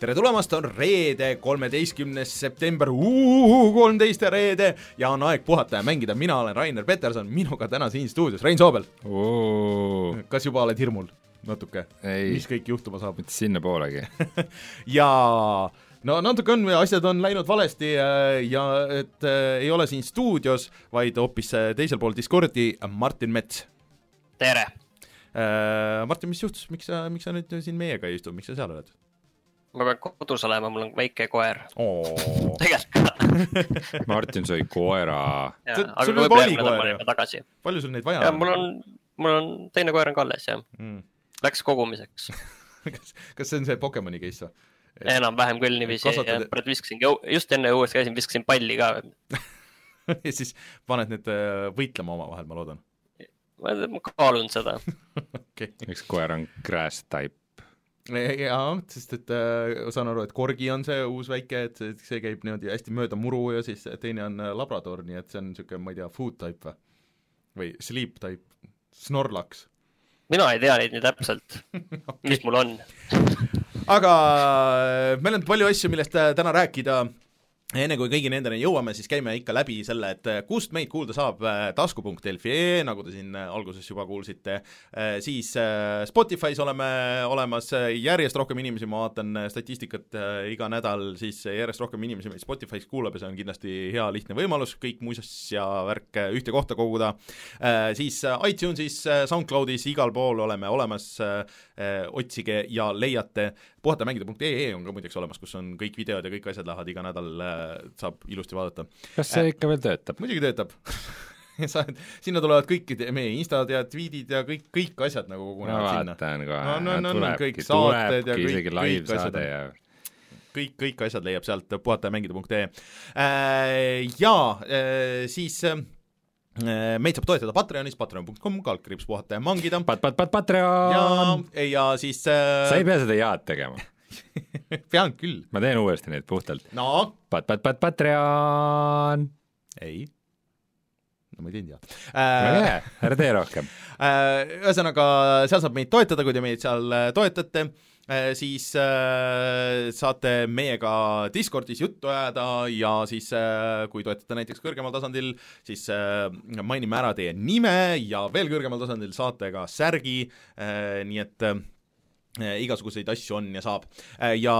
tere tulemast, on reede, kolmeteistkümnes september, kolmteist ja reede ja on aeg puhata ja mängida, mina olen Rainer Peterson, minuga täna siin stuudios Rein Soobel. kas juba oled hirmul? natuke? Ei. mis kõik juhtuma saab? mitte sinnapoolegi. ja no natuke on, asjad on läinud valesti äh, ja et äh, ei ole siin stuudios, vaid hoopis äh, teisel pool Discordi Martin Mets tere! äh,. Martin, mis juhtus, miks sa, miks sa nüüd siin meiega ei istu, miks sa seal oled ma pean kodus olema, mul on väike koer. oh.? tegelikult Martin sõi koera. Sul- juba oli koer ju? palju sul neid vaja ja mul on, mul on, teine koer on ka alles jah, mm.? läks kogumiseks. kas, kas see on see Pokemoni case või? enam-vähem küll niiviisi Kasvatad-, praegu viskasingi, just enne õues käisin, viskasin palli ka. ja siis paned need äh, võitlema omavahel, ma loodan. ma kaalun seda. okei okay.. üks koer on grass type. jaa, sest et äh, saan aru, et Corgi on see uus väike, et see, see käib niimoodi hästi mööda muru ja siis teine on äh, Labrador, nii et see on niisugune, ma ei tea, food type või? või sleep type, Snorlax. mina ei tea neid nii täpselt, mis mul on. aga äh, meil on palju asju, millest äh, täna rääkida enne kui kõigi nendeni jõuame, siis käime ikka läbi selle, et äh, kust meid kuulda saab, tasku.delfi.ee, nagu te siin äh, alguses juba kuulsite, siis äh, Spotify's oleme olemas, järjest rohkem inimesi, ma vaatan äh, statistikat äh, iga nädal, siis järjest rohkem inimesi meid Spotify's kuulab ja see on kindlasti hea lihtne võimalus kõik muuseas ja värk äh, ühte kohta koguda, siis äh, iTunesis, SoundCloudis, igal pool oleme olemas, otsige ja leiate. Puhatamängida.ee on ka muideks olemas, kus on kõik videod ja kõik asjad lähevad iga nädal, saab ilusti vaadata. kas see ikka veel töötab? muidugi töötab sa, sinna tulevad kõik te- meie instad ja tweetid ja kõik, kõik asjad nagu kogunevad sinna. vaatan kohe No, no, no, no, kõik, saated ja kõik- kõik asjad ja kõik, kõik asjad leiab sealt puhatajamängida.ee äh,. Jaa äh,, siis äh, meid saab toetada Patreonis, patreon.com, kaldkriips puhata ja mangida. pat-pat-pat ja Patreon., ja siis äh, sa ei pea seda jaad tegema. pean küll. ma teen uuesti neid puhtalt. no pat-pat-pat Patreon. ei, no ma ei teinud jah äh,. ära tee rohkem. Äh, ühesõnaga, seal saab meid toetada, kui te meid seal äh, toetate, siis äh, saate meiega Discordis juttu ajada ja siis äh, kui toetate näiteks kõrgemal tasandil, siis äh, mainime ära teie nime ja veel kõrgemal tasandil saate ka särgi, nii et äh, igasuguseid asju on ja saab. ja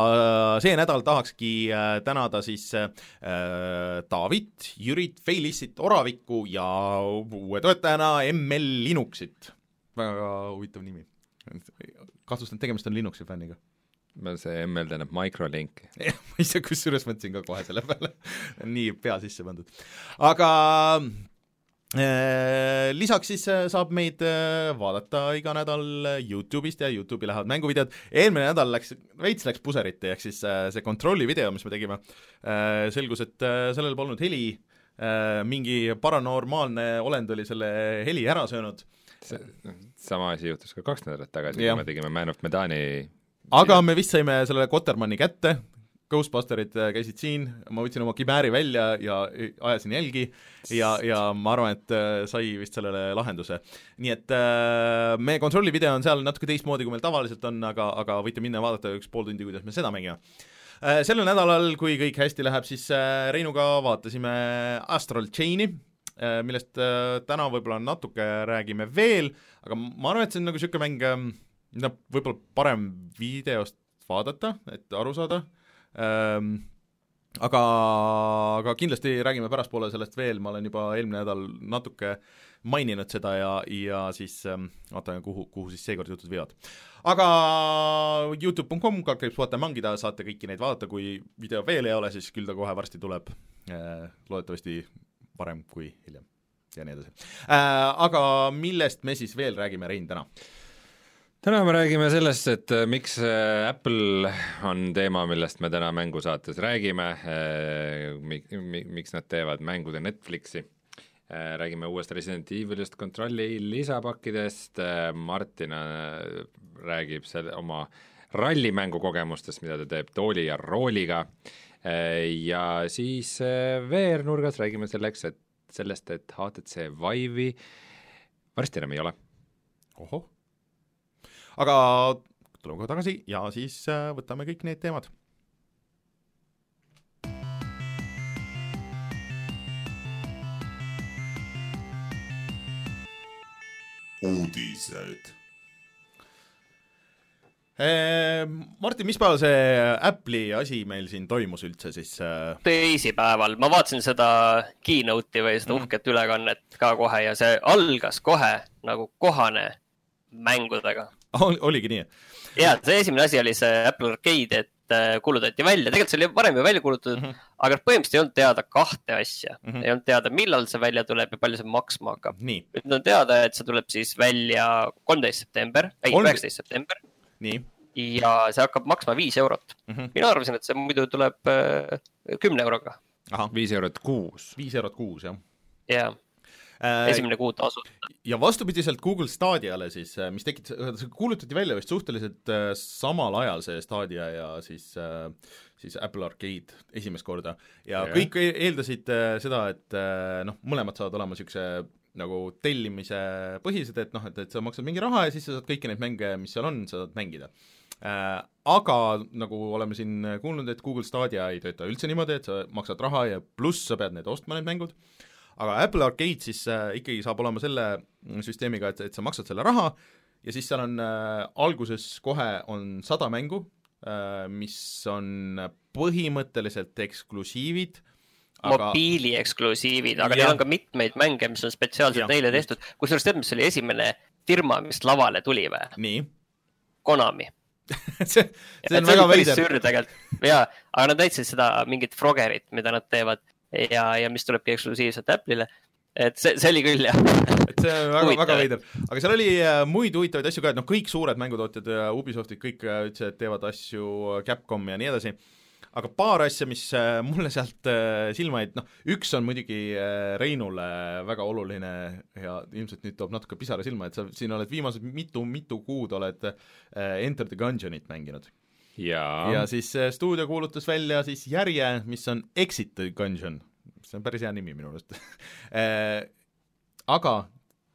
see nädal tahakski äh, tänada siis äh, Taavit, Jürit, Feilissit, Oravikku ja uue toetajana ML Linuxit. väga huvitav nimi. kahtlustan, et tegemist on Linuxi fänniga. see ML tähendab microlink. ma ise kusjuures mõtlesin ka kohe selle peale, nii pea sisse pandud. aga äh, lisaks siis äh, saab meid äh, vaadata iga nädal äh, Youtube'ist ja Youtube'i lähevad mänguvideod, eelmine nädal läks, veits läks puseriti, ehk siis äh, see kontrolli video, mis me tegime äh,, selgus, et äh, sellel polnud heli. Äh,, mingi paranormaalne olend oli selle heli ära söönud, sama asi juhtus ka kaks nädalat tagasi, kui me tegime Man of Medani aga me vist saime selle Kotermanni kätte, Ghostbusterid äh, käisid siin, ma võtsin oma kibääri välja ja ajasin jälgi ja, ja ma arvan, et äh, sai vist sellele lahenduse. nii et äh, meie kontrolli video on seal natuke teistmoodi, kui meil tavaliselt on, aga, aga võite minna ja vaadata üks pool tundi, kuidas me seda mängime äh,. sellel nädalal, kui kõik hästi läheb, siis äh, Reinuga vaatasime Astral Chain'i äh,, millest äh, täna võib-olla natuke räägime veel, aga ma arvan, et see on nagu niisugune mäng, mida võib-olla parem videost vaadata, et aru saada ähm,, aga, aga kindlasti räägime pärastpoole sellest veel, ma olen juba eelmine nädal natuke maininud seda ja, ja siis ähm, vaatame, kuhu, kuhu siis seekord jutud viivad. aga Youtube.com, kaldkriips puhata ja mangida, saate kõiki neid vaadata, kui video veel ei ole, siis küll ta kohe varsti tuleb äh,, loodetavasti varem kui hiljem ja nii edasi äh,. Aga millest me siis veel räägime, Rein, täna? Täna me räägime sellest, et äh, miks äh, Apple on teema, millest me täna mängusaates räägime, miks nad teevad mängude Netflixi räägime uuest Resident Evilist, kontrolli lisapakkidest, Martin äh, räägib selle oma rallimängu kogemustest, mida ta teeb tooli ja rooliga ja siis VR-nurgas räägime selleks, et sellest, et HTC Vive'i varsti enam ei ole. ohoh. Aga tuleme kohe tagasi ja siis äh, võtame kõik need teemad uudised. Ehm, Martin, mis päeval see Apple'i asi meil siin toimus üldse siis? äh? teisipäeval, ma vaatasin seda keynote'i või seda Mhm. uhket ülekannet ka kohe ja see algas kohe nagu kohane mängudega. Ol, oligi nii? ja see esimene asi oli see Apple Arcade, et äh, kuulutati välja, tegelikult see oli varem ju välja kuulutatud mm. -hmm. aga põhimõtteliselt ei olnud teada kahte asja mm. -hmm. ei olnud teada, millal see välja tuleb ja palju see maksma hakkab. nii, nüüd on teada, et see tuleb siis välja kolmteist september, ei, üheksateist september nii ja see hakkab maksma viis eurot mm. -hmm. mina arvasin, et see muidu tuleb äh, kümne euroga ahah, viis eurot kuus. viis eurot kuus, jah ja äh, esimene kuu tasuta. ja vastupidiselt Google Stadiale siis, mis tekitas, kuulutati välja vist suhteliselt äh, samal ajal, see Stadia ja siis äh, siis Apple Arcade esimest korda ja Jah. kõik e- eeldasid äh, seda, et äh, noh, mõlemad saavad olema niisuguse nagu tellimise põhised, et noh, et, et sa maksad mingi raha ja siis sa saad kõiki neid mänge, mis seal on, sa saad mängida äh,. Aga nagu oleme siin kuulnud, et Google Stadia ei tööta üldse niimoodi, et sa maksad raha ja pluss sa pead need ostma, need mängud, aga Apple Arcade siis äh, ikkagi saab olema selle süsteemiga, et, et sa maksad selle raha ja siis seal on äh, alguses kohe on sada mängu äh,, mis on põhimõtteliselt eksklusiivid, aga mobiili eksklusiivid, aga Jah. neil on ka mitmeid mänge, mis on spetsiaalselt Jah. neile tehtud. kusjuures tead, mis oli esimene firma, mis lavale tuli või? nii Konami. see, see on väga veider. tegelikult ja, aga nad näitasid seda mingit Froggerit, mida nad teevad ja, ja mis tulebki eksklusiivselt Apple'ile. et see, see oli küll jah. et see on väga, väga veider. aga seal oli äh, muid huvitavaid asju ka, et noh, kõik suured mängutootjad ja Ubisoftid kõik äh, et teevad asju, Capcom ja nii edasi, aga paar asja, mis äh, mulle sealt äh, silma jäid, noh, üks on muidugi äh, Reinule väga oluline ja ilmselt nüüd toob natuke pisara silma, et sa siin oled viimased mitu-mitu kuud oled äh, Enter the Gungeonit mänginud. Ja siis äh, stuudio kuulutas välja siis järje, mis on Exit Gungeon, see on päris hea nimi minu arust äh, aga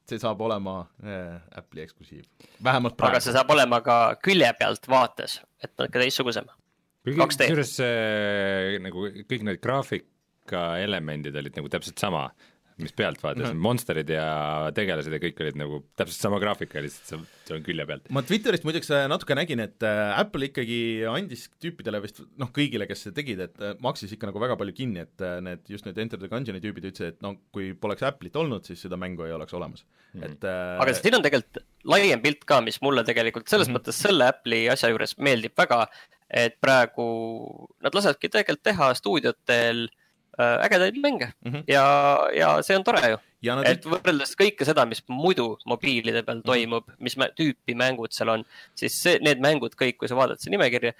see saab olema äh, Apple'i eksklusiiv, vähemalt aga praegu. see saab olema ka külje pealt vaates, et natuke teistsugusem. 2D. kusjuures see nagu kõik need graafika elemendid olid nagu täpselt sama, mis pealt vaatas mm, -hmm. monsterid ja tegelased ja kõik olid nagu täpselt sama graafika, lihtsalt see, see on külje pealt. ma Twitterist muideks äh, natuke nägin, et äh, Apple ikkagi andis tüüpidele vist noh, kõigile, kes seda tegid, et äh, maksis ikka nagu väga palju kinni, et need just need Enter the Gungeoni tüübid ütlesid, et no kui poleks Apple'it olnud, siis seda mängu ei oleks olemas mm, -hmm. et aga siin on tegelikult laiem pilt ka, mis mulle tegelikult selles mm. -hmm. mõttes selle Apple'i asja juures meeldib väga, et praegu nad lasevadki tegelikult teha stuudiotel äh, ägedaid mänge mm Mhm. -hmm. ja, ja see on tore ju. ja nad et võrreldes kõike seda, mis muidu mobiilide Mhm. peal toimub, mis mä- tüüpi mängud seal on, siis see, need mängud kõik, kui sa vaatad seda nimekirja,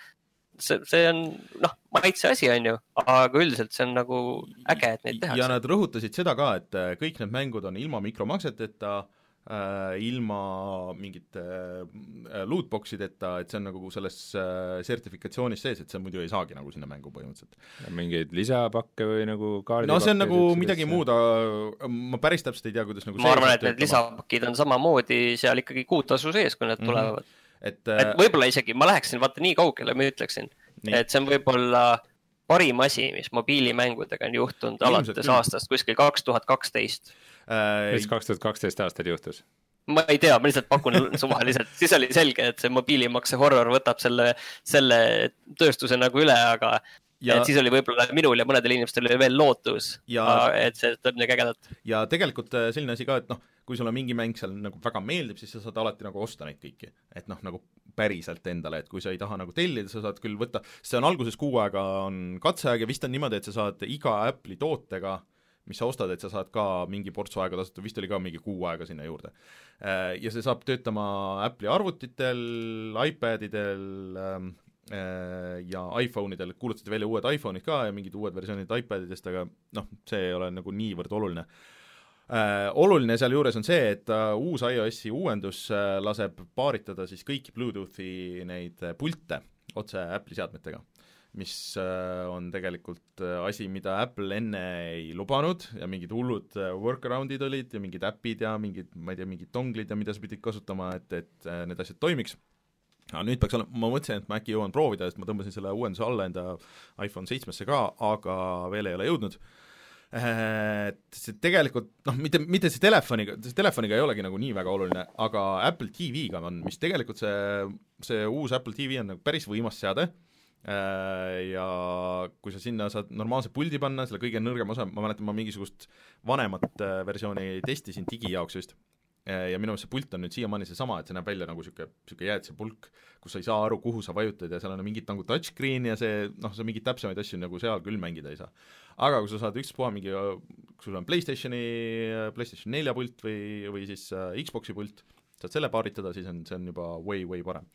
see, see on noh, maitse asi on ju, aga üldiselt see on nagu äge, et neid ja tehakse. nad rõhutasid seda ka, et äh, kõik need mängud on ilma mikromakseteta äh,, ilma mingite äh, lootbox ideta, et see on nagu selles äh, sertifikatsioonis sees, et sa muidu ei saagi nagu sinna mängu põhimõtteliselt. mingeid lisapakke või nagu kaardi no see on nagu midagi muud, ma päris täpselt ei tea, kuidas nagu ma arvan, et need. lisapakid on samamoodi seal ikkagi kuutasu sees, kui need Mhm. tulevad. et et äh, võib-olla isegi ma läheksin vaata nii kaugele, ma ütleksin, et see on võib-olla parim asi, mis mobiilimängudega on juhtunud Ilmselt alates küll. aastast kuskil kaks tuhat kaksteist. Äh, mis kaks tuhat kaksteist aastal juhtus? ma ei tea, ma lihtsalt pakun suvaliselt, siis oli selge, et see mobiilimakse horror võtab selle, selle tööstuse nagu üle, aga ja... et, siis oli võib-olla minul ja mõnedel inimestel oli veel lootus Ja-, et see tuleb midagi ägedat. ja tegelikult äh, selline asi ka, et noh, kui sulle mingi mäng seal nagu väga meeldib, siis sa saad alati nagu osta neid kõiki. et noh, nagu päriselt endale, et kui sa ei taha nagu tellida, sa saad küll võtta, see on alguses kuu aega on katseaeg ja vist on niimoodi, et sa saad iga Apple'i tootega mis sa ostad, et sa saad ka mingi portsu aega tasuta, vist oli ka mingi kuu aega sinna juurde. Ja see saab töötama Apple'i arvutitel, iPadidel ähm, äh, ja iPhone idel, kuulutati välja uued iPhone'id ka ja mingid uued versioonid iPadidest, aga noh, see ei ole nagu niivõrd oluline. Äh, oluline sealjuures on see, et äh, uus iOS-i uuendus äh, laseb paaritada siis kõiki Bluetoothi neid äh, pilte otse Apple'i seadmetega mis äh, on tegelikult äh, asi, mida Apple enne ei lubanud ja mingid hullud äh, workaround'id olid ja mingid äpid ja mingid, ma ei tea, mingid donglid ja mida sa pidid kasutama, et, et need asjad toimiks. aga nüüd peaks olema, ma mõtlesin, et ma äkki jõuan proovida, sest ma tõmbasin selle uuenduse alla enda iPhone seitsmesse ka, aga veel ei ole jõudnud et see tegelikult noh, mitte, mitte see telefoniga, see telefoniga ei olegi nagu nii väga oluline, aga Apple TV-ga on, mis tegelikult see, see uus Apple TV on nagu päris võimas seade Äh, ja kui sa sinna saad normaalse puldi panna, selle kõige nõrgem osa, ma mäletan, ma mingisugust vanemat äh, versiooni testisin digi jaoks just, äh, ja minu meelest see pult on nüüd siiamaani seesama, et see näeb välja nagu niisugune, niisugune jäätisepulk, kus sa ei saa aru, kuhu sa vajutad ja seal on mingit nagu touchscreen ja see noh, sa mingeid täpsemaid asju nagu seal küll mängida ei saa. aga kui sa saad ükspuha mingi, kui sul on PlayStationi, PlayStation nelja pult või, või siis äh, Xbox'i pult, saad selle paaritada, siis on, see on juba way, way parem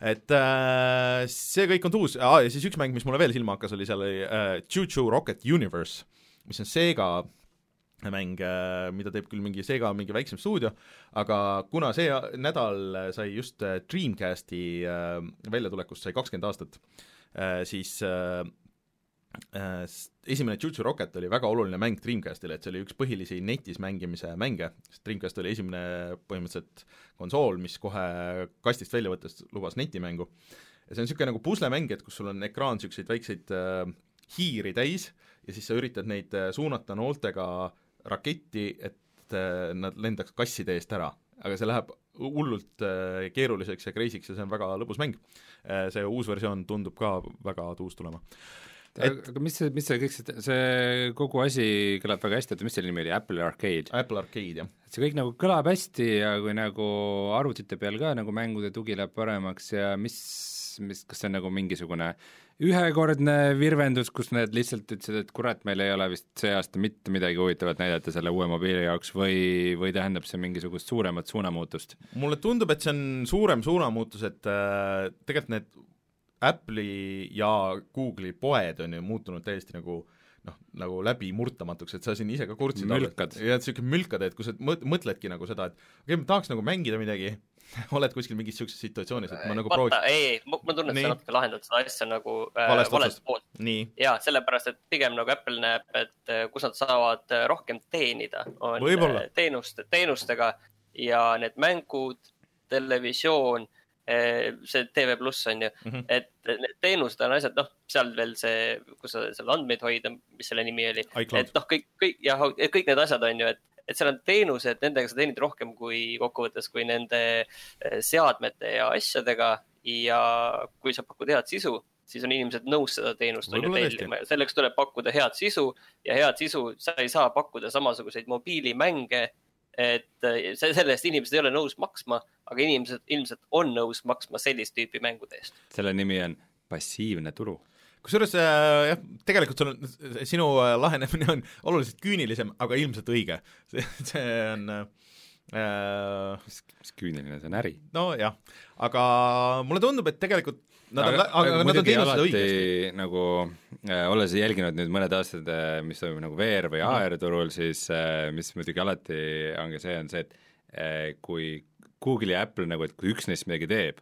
et äh, see kõik on uus ah,, ja siis üks mäng, mis mulle veel silma hakkas, oli seal oli äh, Choo Rocket Universe, mis on Sega mäng, äh, mida teeb küll mingi Sega mingi väiksem stuudio, aga kuna see nädal sai just äh, Dreamcasti äh, väljatulekust sai kakskümmend aastat, siis Äh, esimene Jutsu Rocket oli väga oluline mäng Dreamcastile, et see oli üks põhilisi netis mängimise mänge, sest Dreamcast oli esimene põhimõtteliselt konsool, mis kohe kastist välja võttes lubas netimängu. ja see on niisugune nagu puslemäng, et kus sul on ekraan niisuguseid väikseid äh, hiiri täis ja siis sa üritad neid äh, suunata nooltega raketti, et äh, nad lendaks kasside eest ära. aga see läheb hullult äh, keeruliseks ja crazy'ks ja see on väga lõbus mäng äh,. see uus versioon tundub ka väga tuus tulema et aga mis see, mis see kõik see, see kogu asi kõlab väga hästi, oota, mis selle nimi oli, Apple Arcade? Apple Arcade, jah. see kõik nagu kõlab hästi ja kui nagu arvutite peal ka nagu mängude tugi läheb paremaks ja mis, mis, kas see on nagu mingisugune ühekordne virvendus, kus need lihtsalt ütlesid, et kurat, meil ei ole vist see aasta mitte midagi huvitavat näidata selle uue mobiili jaoks või, või tähendab see mingisugust suuremat suunamuutust? mulle tundub, et see on suurem suunamuutus, et äh, tegelikult need Apple'i ja Google'i poed on ju muutunud täiesti nagu noh, nagu läbimurtamatuks, et sa siin ise ka kurtsid mülkad. ja et niisugune mülkad, et kui sa mõt-, mõtledki nagu seda, et okei okay,, ma tahaks nagu mängida midagi oled kuskil mingis niisuguses situatsioonis, et ma nagu prooviks ei, ei, ma tunnen, et sa natuke lahendad seda asja nagu äh, valest poolt. jaa, sellepärast, et pigem nagu Apple näeb, et äh, kus nad saavad äh, rohkem teenida, on äh, teenust, teenustega. Ja need mängud, televisioon see TV pluss on ju. Mm, -hmm. et need teenused on asjad, noh, seal veel see, kus sa seal andmeid hoida, mis selle nimi oli, et noh, kõik, kõik jah, kõik need asjad on ju, et, et seal on teenused, nendega sa teenid rohkem kui kokkuvõttes, kui nende eh, seadmete ja asjadega. Ja kui sa pakud head sisu, siis on inimesed nõus seda teenust on ju tellima. ja selleks tuleb pakkuda head sisu ja head sisu, sa ei saa pakkuda samasuguseid mobiilimänge et äh, selle eest inimesed ei ole nõus maksma, aga inimesed ilmselt on nõus maksma sellist tüüpi mängude eest. selle nimi on passiivne turu. kusjuures äh, jah, tegelikult sul on, sinu äh, lahenemine on oluliselt küünilisem, aga ilmselt õige. see, see on äh, mis, mis küüniline, see on äri. nojah, aga mulle tundub, et tegelikult Nad on, aga, aga nad on teinud seda õigesti. nagu äh, olles jälginud nüüd mõned aastad, äh, mis toimub nagu VR või mhm. AR turul, siis äh, mis muidugi alati on ka see, on see, et äh, kui Google ja Apple nagu, et kui üks neist midagi teeb,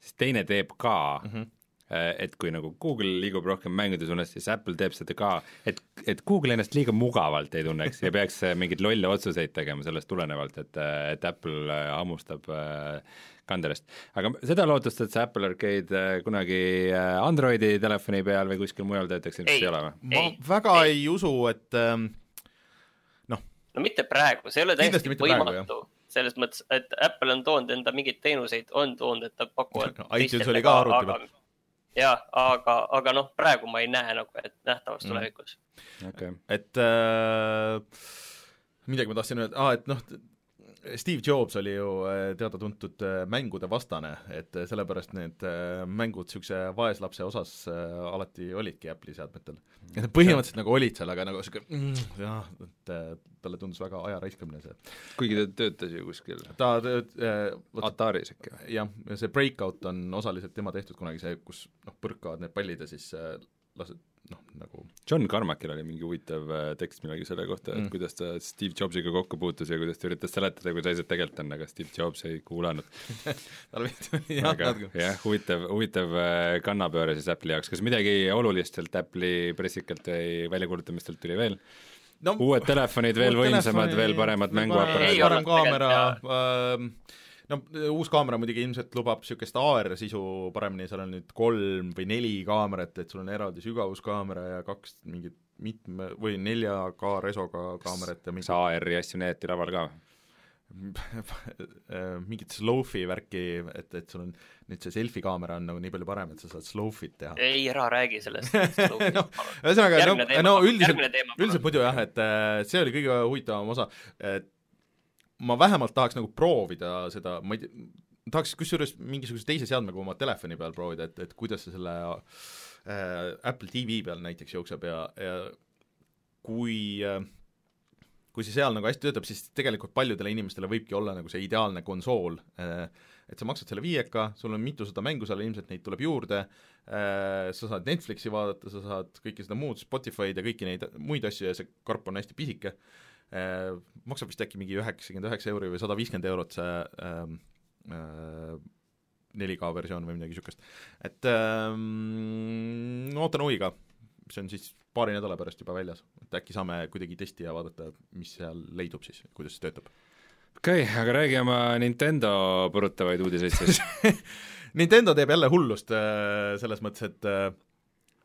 siis teine teeb ka mm, -hmm. Et kui nagu Google liigub rohkem mängude suunas, siis Apple teeb seda ka, et, et Google ennast liiga mugavalt ei tunneks ja peaks mingeid lolle otsuseid tegema sellest tulenevalt, et, et Apple hammustab äh, kandelast. aga seda lootust, et see Apple Arcade äh, kunagi äh, Androidi telefoni peal või kuskil mujal töötaks, ilmselt ei ole või? ma ei, väga ei, ei usu, et ähm, noh. no mitte praegu, see ei ole täiesti võimatu selles mõttes, et Apple on toonud enda mingeid teenuseid, on toonud, et nad pakuvad no, iTunes oli ka arvuti jah, aga, aga noh, praegu ma ei näe nagu, et nähtavas mm. tulevikus. Okay.. et äh, midagi ma tahtsin öelda. Ah,, et noh, Steve Jobs oli ju äh, teada-tuntud äh, mängude vastane, et äh, sellepärast need mängud niisuguse vaeslapse osas alati olidki Apple'i seadmetel. et nad põhimõtteliselt nagu olid seal, aga nagu niisugune mm, jah, et talle tundus väga aja raiskamine see. kuigi ta töötas ju kuskil ta tööt- äh,, Ataris äkki või? jah, see Breakout on osaliselt tema tehtud kunagi, see, kus noh, põrkavad need pallid ja siis äh, lased noh, nagu John Carmackil oli mingi huvitav äh, tekst millalgi selle kohta, et mm. kuidas ta Steve Jobsiga kokku puutus ja kuidas ta üritas seletada, kuidas asjad tegelikult on, aga Steve Jobs ei kuulanud tal vist jah, natuke. jah, huvitav, huvitav äh, kannapööre siis Apple'i jaoks, kas midagi olulist sealt Apple'i pressikalt või väljakuulutamistelt tuli veel? no uued telefonid veel võimsamad, veel paremad mänguaparaadid. parem kaamera, ähm, no uus kaamera muidugi ilmselt lubab niisugust AR-sisu paremini, seal on nüüd kolm või neli kaamerat, et sul on eraldi sügavuskaamera ja kaks mingit mitme või 4K resoga kaamerat ja mingi... kas AR-i asju näidati laval ka? mingit slow-fi värki, et, et sul on nüüd see selfie kaamera on nagu nii palju parem, et sa saad slow-fit teha. ei, ära räägi sellest no, ühesõnaga, no, no üldiselt, üldiselt muidu jah, et äh, see oli kõige huvitavam osa, et ma vähemalt tahaks nagu proovida seda, ma ei tea, tahaks kusjuures mingisuguse teise seadmega oma telefoni peal proovida, et, et kuidas see selle äh, Apple TV peal näiteks jookseb ja, ja kui äh, kui see seal nagu hästi töötab, siis tegelikult paljudele inimestele võibki olla nagu see ideaalne konsool, äh, et sa maksad selle viieka, sul on mitusada mängu seal, ilmselt neid tuleb juurde, äh, sa saad Netflixi vaadata, sa saad kõike seda muud, Spotify'd ja kõiki neid muid asju ja see karp on hästi pisike, äh, maksab vist äkki mingi üheksakümmend üheksa euri või sada viiskümmend eurot see ähm, äh, 4K versioon või midagi niisugust. et ähm, ootan huviga, see on siis paari nädala pärast juba väljas, et äkki saame kuidagi testi ja vaadata, mis seal leidub siis, kuidas see töötab. okei okay,, aga räägi oma Nintendo purutavaid uudiseid siis Nintendo teeb jälle hullust äh, selles mõttes, et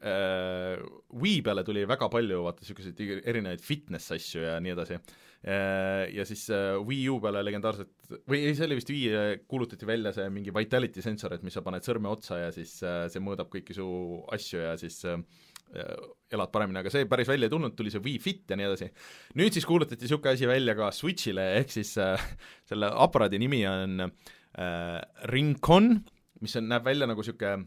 äh, äh, Wii peale tuli väga palju vaata niisuguseid erinevaid fitness asju ja nii edasi äh,. Ja siis äh, Wii U peale legendaarselt, või ei, see oli vist Wii, äh, kuulutati välja see mingi vitality sensor, et mis sa paned sõrme otsa ja siis äh, see mõõdab kõiki su asju ja siis äh, elad paremini, aga see päris välja ei tulnud, tuli see Wii Fit ja nii edasi. nüüd siis kuulutati niisugune asi välja ka Switchile, ehk siis äh, selle aparaadi nimi on äh, Ringcon, mis on, näeb välja nagu niisugune äh,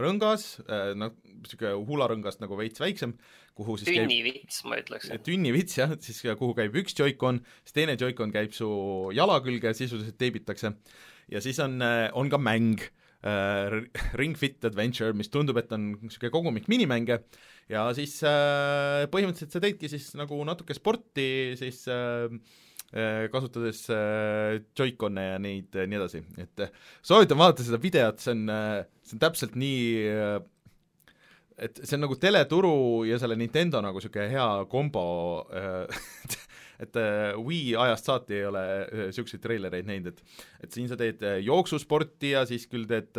rõngas äh,, noh, niisugune huularõngast nagu veits väiksem, kuhu siis tünnivits, ma ütleks. tünnivits jah, siis kuhu käib üks Joy-Con, siis teine Joy-Con käib su jala külge, sisuliselt teibitakse, ja siis on, äh, on ka mäng äh, äh, Ring Fit Adventure, mis tundub, et on niisugune kogumik minimänge ja siis äh, põhimõtteliselt sa teedki siis nagu natuke sporti siis äh, äh kasutades äh, Joy-Con'e ja neid äh, nii edasi, et äh, soovitan vaadata seda videot, see on äh,, see on täpselt nii äh, et see on nagu teleturu ja selle Nintendo nagu niisugune hea kombo äh, et äh, Wii ajast saati ei ole niisuguseid äh, treilereid näinud, et et siin sa teed äh, jooksusporti ja siis küll teed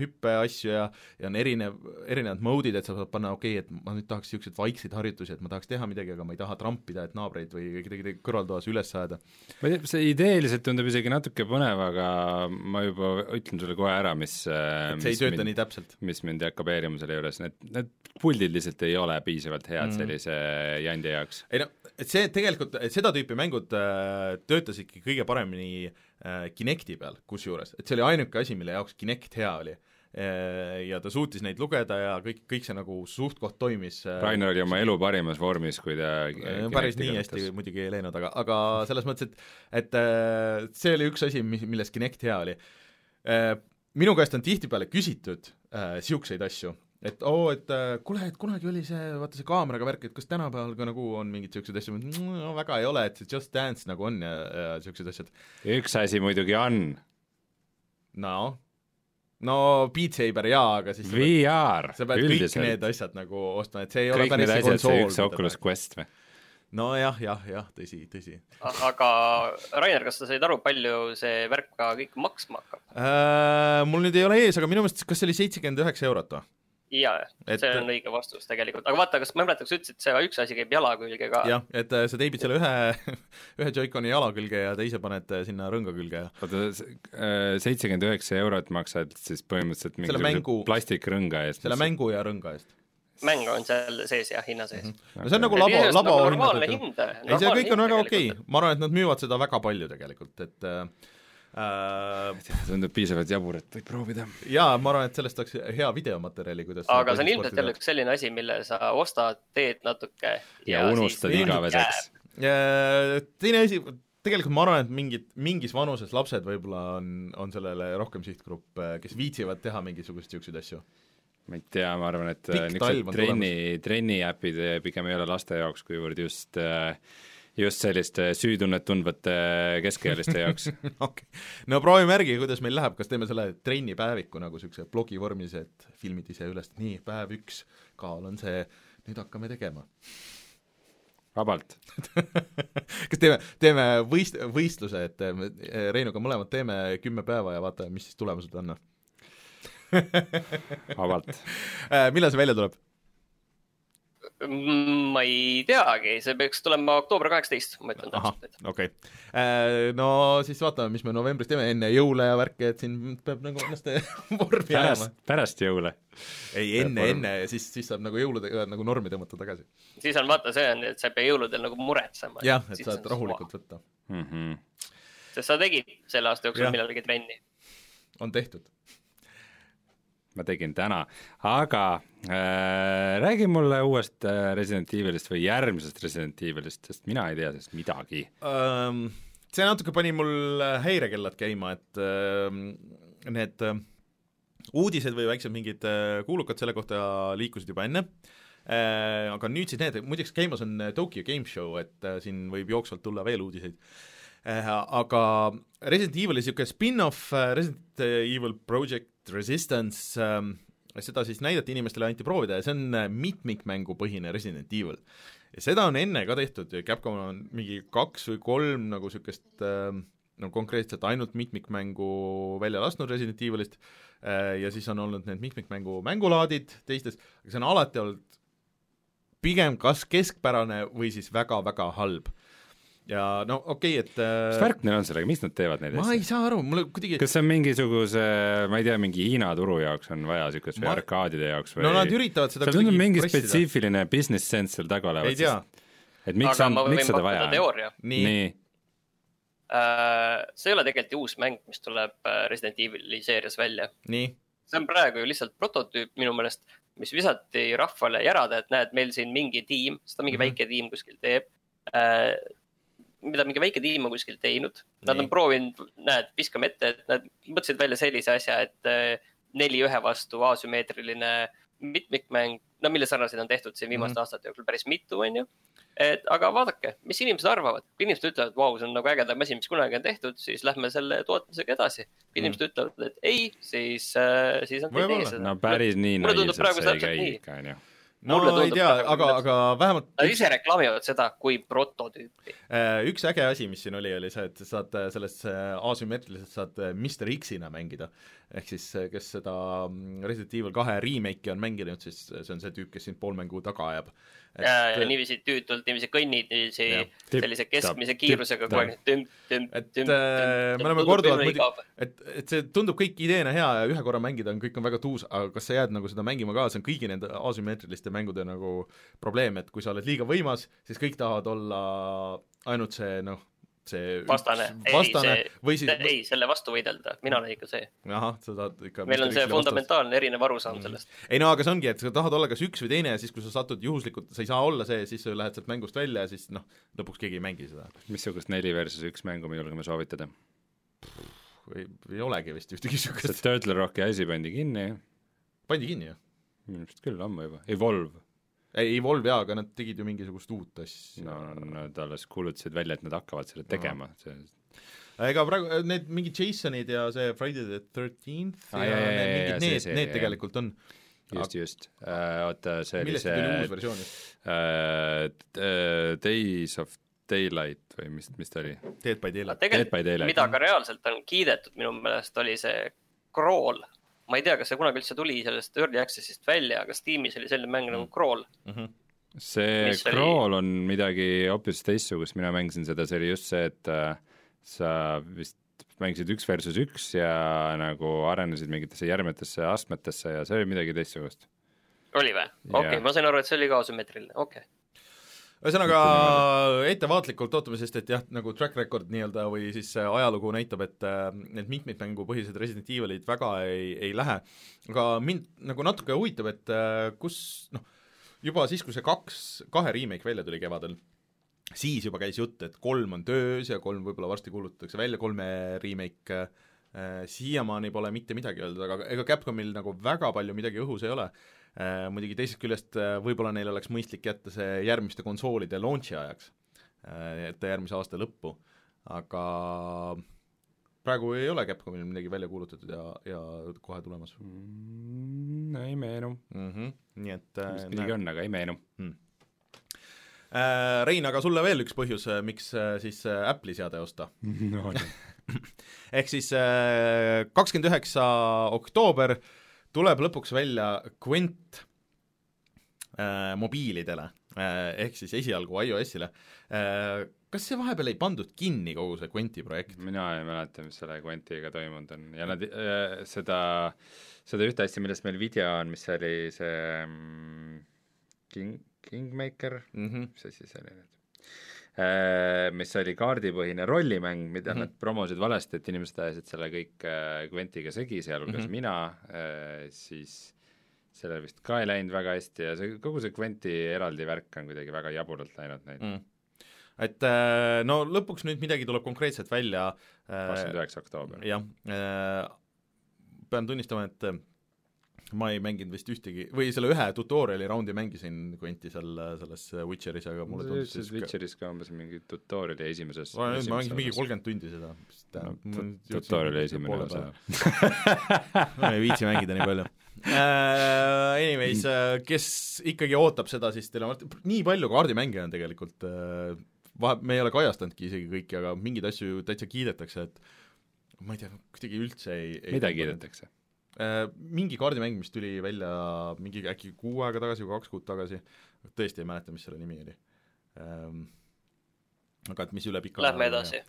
hüppeasju ja ja on erinev, erinevad mode'id, et sa saad panna, okei okay,, et ma nüüd tahaks niisuguseid vaikseid harjutusi, et ma tahaks teha midagi, aga ma ei taha trampida, et naabreid või kedagi kõrvaltoas üles ajada. ma ei tea, see ideeliselt tundub isegi natuke põnev, aga ma juba ütlen sulle kohe ära, mis et see ei tööta mind, nii täpselt. mis mind hakkab häirima selle juures, need, need puldid lihtsalt ei ole piisavalt head mm. sellise jandi jaoks. ei no, et see tegelikult, et seda tüüpi mängud äh, töötasidki kõige paremini äh, Kinecti peal, kusjuures, et see oli ainuke asi, mille jaoks Kinect hea oli. Äh, ja ta suutis neid lugeda ja kõik, kõik see nagu suht-koht toimis äh, Rainer oli oma elu parimas vormis, kui ta äh, päris nii hästi muidugi ei läinud, aga, aga selles mõttes, et et äh, see oli üks asi, mis, milles Kinect hea oli. Minu käest on tihtipeale küsitud niisuguseid asju, et oo oh,, et äh, kuule, et kunagi oli see, vaata see kaameraga värk, et kas tänapäeval ka nagu on mingeid niisuguseid asju, no väga ei ole, et see Just Dance nagu on ja, ja niisugused asjad. üks asi muidugi on. no, no Beat Saber jaa, aga siis VR, sa pead üldiselt. kõik need asjad nagu ostma, et see ei kõik ole päris see konsool. üks Oculus Quest või? nojah, jah, jah, tõsi, tõsi. aga Rainer, kas sa said aru, palju see värk ka kõik maksma hakkab äh,? Mul nüüd ei ole ees, aga minu meelest, kas see oli seitsekümmend üheksa eurot või? Jaa, see on õige vastus tegelikult, aga vaata, kas ma ei mäleta, kas sa ütlesid, see üks asi käib jala külge ka? jah, et äh, sa teibid selle ühe, ühe Joy-Coni jala külge ja teise paned äh, sinna rõnga külge ja oota, äh, seitsekümmend üheksa eurot maksad siis põhimõtteliselt mingisuguse mängu... plastikrõnga eest? selle mängu ja rõnga eest mäng on seal sees jah, hinna sees mm. -hmm. no see on nagu labo, labo nagu hind. ei, see kõik on väga okei okay., ma arvan, et nad müüvad seda väga palju tegelikult, et äh, tundub piisavalt jabur, et võib proovida. jaa, ma arvan, et sellest oleks hea videomaterjali, kuidas aga see on ilmselt jälle üks selline asi, mille sa ostad, teed natuke ja, ja unustad igaveseks. teine asi, tegelikult ma arvan, et mingid, mingis vanuses lapsed võib-olla on, on sellele rohkem sihtgrupp, kes viitsivad teha mingisuguseid niisuguseid asju ma ei tea, ma arvan, et niisugused trenni, trenni äpid pigem ei ole laste jaoks, kuivõrd just äh, just selliste süütunnet tundvate keskealiste jaoks. Okay., no proovime järgi, kuidas meil läheb, kas teeme selle trennipäeviku nagu niisuguse blogi vormis, et filmid ise üles, nii, päev üks, kaal on see, nüüd hakkame tegema. Vabalt. Kas teeme, teeme võist-, võistluse, et me Reinuga mõlemad teeme kümme päeva ja vaatame, mis siis tulemused on vabalt. Äh, millal see välja tuleb? Ma ei teagi, see peaks tulema oktoober kaheksateist, ma ütlen täpselt. okei okay., äh, no siis vaatame, mis me novembris teeme, enne jõule ja värki, et siin peab nagu ennast vormi ajama. pärast jõule. ei, enne, enne ja siis, siis saab nagu jõuludega nagu normi tõmmata tagasi. siis on vaata, see on, et sa ei pea jõuludel nagu muretsema. jah, et saad rahulikult võtta mm. -hmm. sest sa tegid selle aasta jooksul millalgi trenni. on tehtud ma tegin täna, aga äh, räägi mulle uuest äh, Resident Evilist või järgmisest Resident Evilist, sest mina ei tea sellest midagi. Um,. see natuke pani mul äh, häirekellad käima, et äh, need äh, uudised või väiksed mingid äh, kuulukad selle kohta liikusid juba enne. Äh,, aga nüüd siis need, muideks käimas on Tokyo Game Show, et äh, siin võib jooksvalt tulla veel uudiseid. Äh,, aga Resident Evil'i niisugune spin-off äh, Resident Evil Project Resistance ähm,, seda siis näidati inimestele, anti proovida ja see on äh, mitmikmängupõhine Resident Evil. ja seda on enne ka tehtud, Capcom on mingi kaks või kolm nagu niisugust äh, no konkreetselt ainult mitmikmängu välja lasknud Resident Evilist äh, ja siis on olnud need mitmikmängu mängulaadid teistes, aga see on alati olnud pigem kas keskpärane või siis väga-väga halb ja no okei okay,, et mis värk neil on sellega, miks nad teevad neid ma asju? ma ei saa aru, mulle kuidagi kas see on mingisuguse, ma ei tea, mingi Hiina turu jaoks on vaja niisugust või ma... arkaadide jaoks või no nad üritavad seda seal tundub mingi pressida. spetsiifiline business sense seal taga olevat, sest et miks on, miks seda vaja on? nii, nii.. Uh, see ei ole tegelikult ju uus mäng, mis tuleb äh, Resident Evil'i seerias välja. see on praegu ju lihtsalt prototüüp minu meelest, mis visati rahvale järada, et näed, meil siin mingi tiim, seda mingi mm -hmm. väike tiim kuskil teeb uh, mida mingi väike tiim on kuskil teinud. Nad on proovinud, näed, viskame ette, et nad mõtlesid välja sellise asja, et äh, neli ühe vastu asümmeetriline mitmikmäng, no mille sarnaseid on tehtud siin viimaste mm -hmm. aastate jooksul päris mitu, on ju. et aga vaadake, mis inimesed arvavad, kui inimesed ütlevad, vau, see on nagu ägedam asi, mis kunagi on tehtud, siis lähme selle tootmisega edasi. kui inimesed mm. ütlevad, et ei, siis, äh, siis on teine seda. no päris nii naiivselt see ei käi ikka, on ju no ei tea, aga, aga vähemalt Nad ise reklaamivad seda kui prototüüpi. Äh, üks äge asi, mis siin oli, oli see, et saad selles asümmeetriliselt saad Mr X-ina mängida. ehk siis kes seda mm, Resident Evil kahe remake'i on mänginud, siis see on see tüüp, kes sind pool mängu taga ajab et.... ja, ja niiviisi tüütult, niiviisi kõnnid niiviisi sellise keskmise kiirusega kogu aeg et äh, me oleme korduvalt muidugi, et, et see tundub kõik ideena hea ja ühe korra mängida on, kõik on väga tuus, aga kas sa jääd nagu seda mängima ka, see on kõigi nende asümmeetriliste mängude nagu probleem, et kui sa oled liiga võimas, siis kõik tahavad olla ainult see noh, see vastane, vastane ei, see, või siis ei, selle vastu võidelda, mina olen ikka see. ahah, sa tahad ikka meil on see fundamentaalne vastas. erinev arusaam mm. sellest. ei no aga see ongi, et sa tahad olla kas üks või teine ja siis, kui sa satud juhuslikult, sa ei saa olla see, siis sa lähed sealt mängust välja ja siis noh, lõpuks keegi ei mängi seda. missugust neli versus üks mängu me julgeme soovitada? ei, ei olegi vist ühtegi niisugust. Turtle Rocki asi pandi kinni. pandi kinni, jah? minu arust küll, ammu juba, Evolve ei, Evolve jaa, aga nad tegid ju mingisugust uut asja. no nad alles kuulutasid välja, et nad hakkavad seda tegema no., see ega praegu need mingid Jasonid ja see Friday the Thirteenth ah, ja, ja, ja, need, ja, need, need tegelikult on. just, just uh,, oota, see oli see uus versioon just uh,? Days of Daylight või mis, mis ta oli? Dead by Daylight. tegelikult, mida ka reaalselt on kiidetud minu meelest, oli see Crawl ma ei tea, kas see kunagi üldse tuli sellest Early Access'ist välja, aga Steamis oli selline mäng nagu Crawl mm. -hmm. see Mis Crawl oli... on midagi hoopis teistsugust, mina mängisin seda, see oli just see, et äh, sa vist mängisid üks versus üks ja nagu arenesid mingitesse järgmetesse astmetesse ja see oli midagi teistsugust. oli või? okei okay,, ma sain aru, et see oli ka asümmeetriline, okei okay ühesõnaga ettevaatlikult ootame, sest et jah, nagu track record nii-öelda või siis ajalugu näitab, et äh, need mitmikmängupõhised Resident Evilid väga ei, ei lähe, aga mind nagu natuke huvitab, et äh, kus noh, juba siis, kui see kaks, kahe remake välja tuli kevadel, siis juba käis jutt, et kolm on töös ja kolm võib-olla varsti kuulutatakse välja, kolme remake siiamaani pole mitte midagi öeldud, aga ega Capcomil nagu väga palju midagi õhus ei ole. Äh, muidugi teisest küljest äh, võib-olla neil oleks mõistlik jätta see järgmiste konsoolide launch'i ajaks, jätta äh, järgmise aasta lõppu, aga praegu ei ole Capcomil midagi välja kuulutatud ja, ja kohe tulemas mm,. ei meenu mm. -hmm. nii et vist midagi on, aga ei meenu mm.. Rein, aga sulle veel üks põhjus, miks siis Apple'i seade osta no, ehk siis kakskümmend üheksa oktoober äh, tuleb lõpuks välja Quent äh, mobiilidele äh, ehk siis esialgu iOS-ile äh,. kas see vahepeal ei pandud kinni, kogu see Quenti projekt? mina ei mäleta, mis selle Quentiga toimunud on ja nad äh, seda, seda ühte asja, millest meil video on, mis oli see mm, King, Kingmaker mm, -hmm. mis asi see oli nüüd? Äh, mis oli kaardipõhine rollimäng, mida mm -hmm. nad promosid valesti, et inimesed ajasid selle kõik äh, Quentiga segi, sealhulgas mm -hmm. mina, äh, siis sellel vist ka ei läinud väga hästi ja see, kogu see Quenti eraldi värk on kuidagi väga jaburalt läinud neil mm. et no lõpuks nüüd midagi tuleb konkreetselt välja kakskümmend üheksa oktoober. jah, pean tunnistama, et ma ei mänginud vist ühtegi, või selle ühe tutorial'i raundi mängisin Quenti seal selles Witcheris, aga mulle tundus siis Witcheris ka umbes mingi tutorial'i esimeses ma, mängisin mingi kolmkümmend tundi seda. No, tutorial'i esimene osa. ma ei viitsi mängida nii palju uh,. Anyways uh,, kes ikkagi ootab seda, siis teil on nii palju kaardimänge on tegelikult vahe, me ei ole kajastanudki isegi kõiki, aga mingeid asju täitsa kiidetakse, et ma ei tea, kuidagi üldse ei, ei mida kiidetakse? Äh, mingi kaardimäng, mis tuli välja mingi äkki kuu aega tagasi või kaks kuud tagasi, tõesti ei mäleta, mis selle nimi oli ähm, aga et mis üle pika Lähme edasi.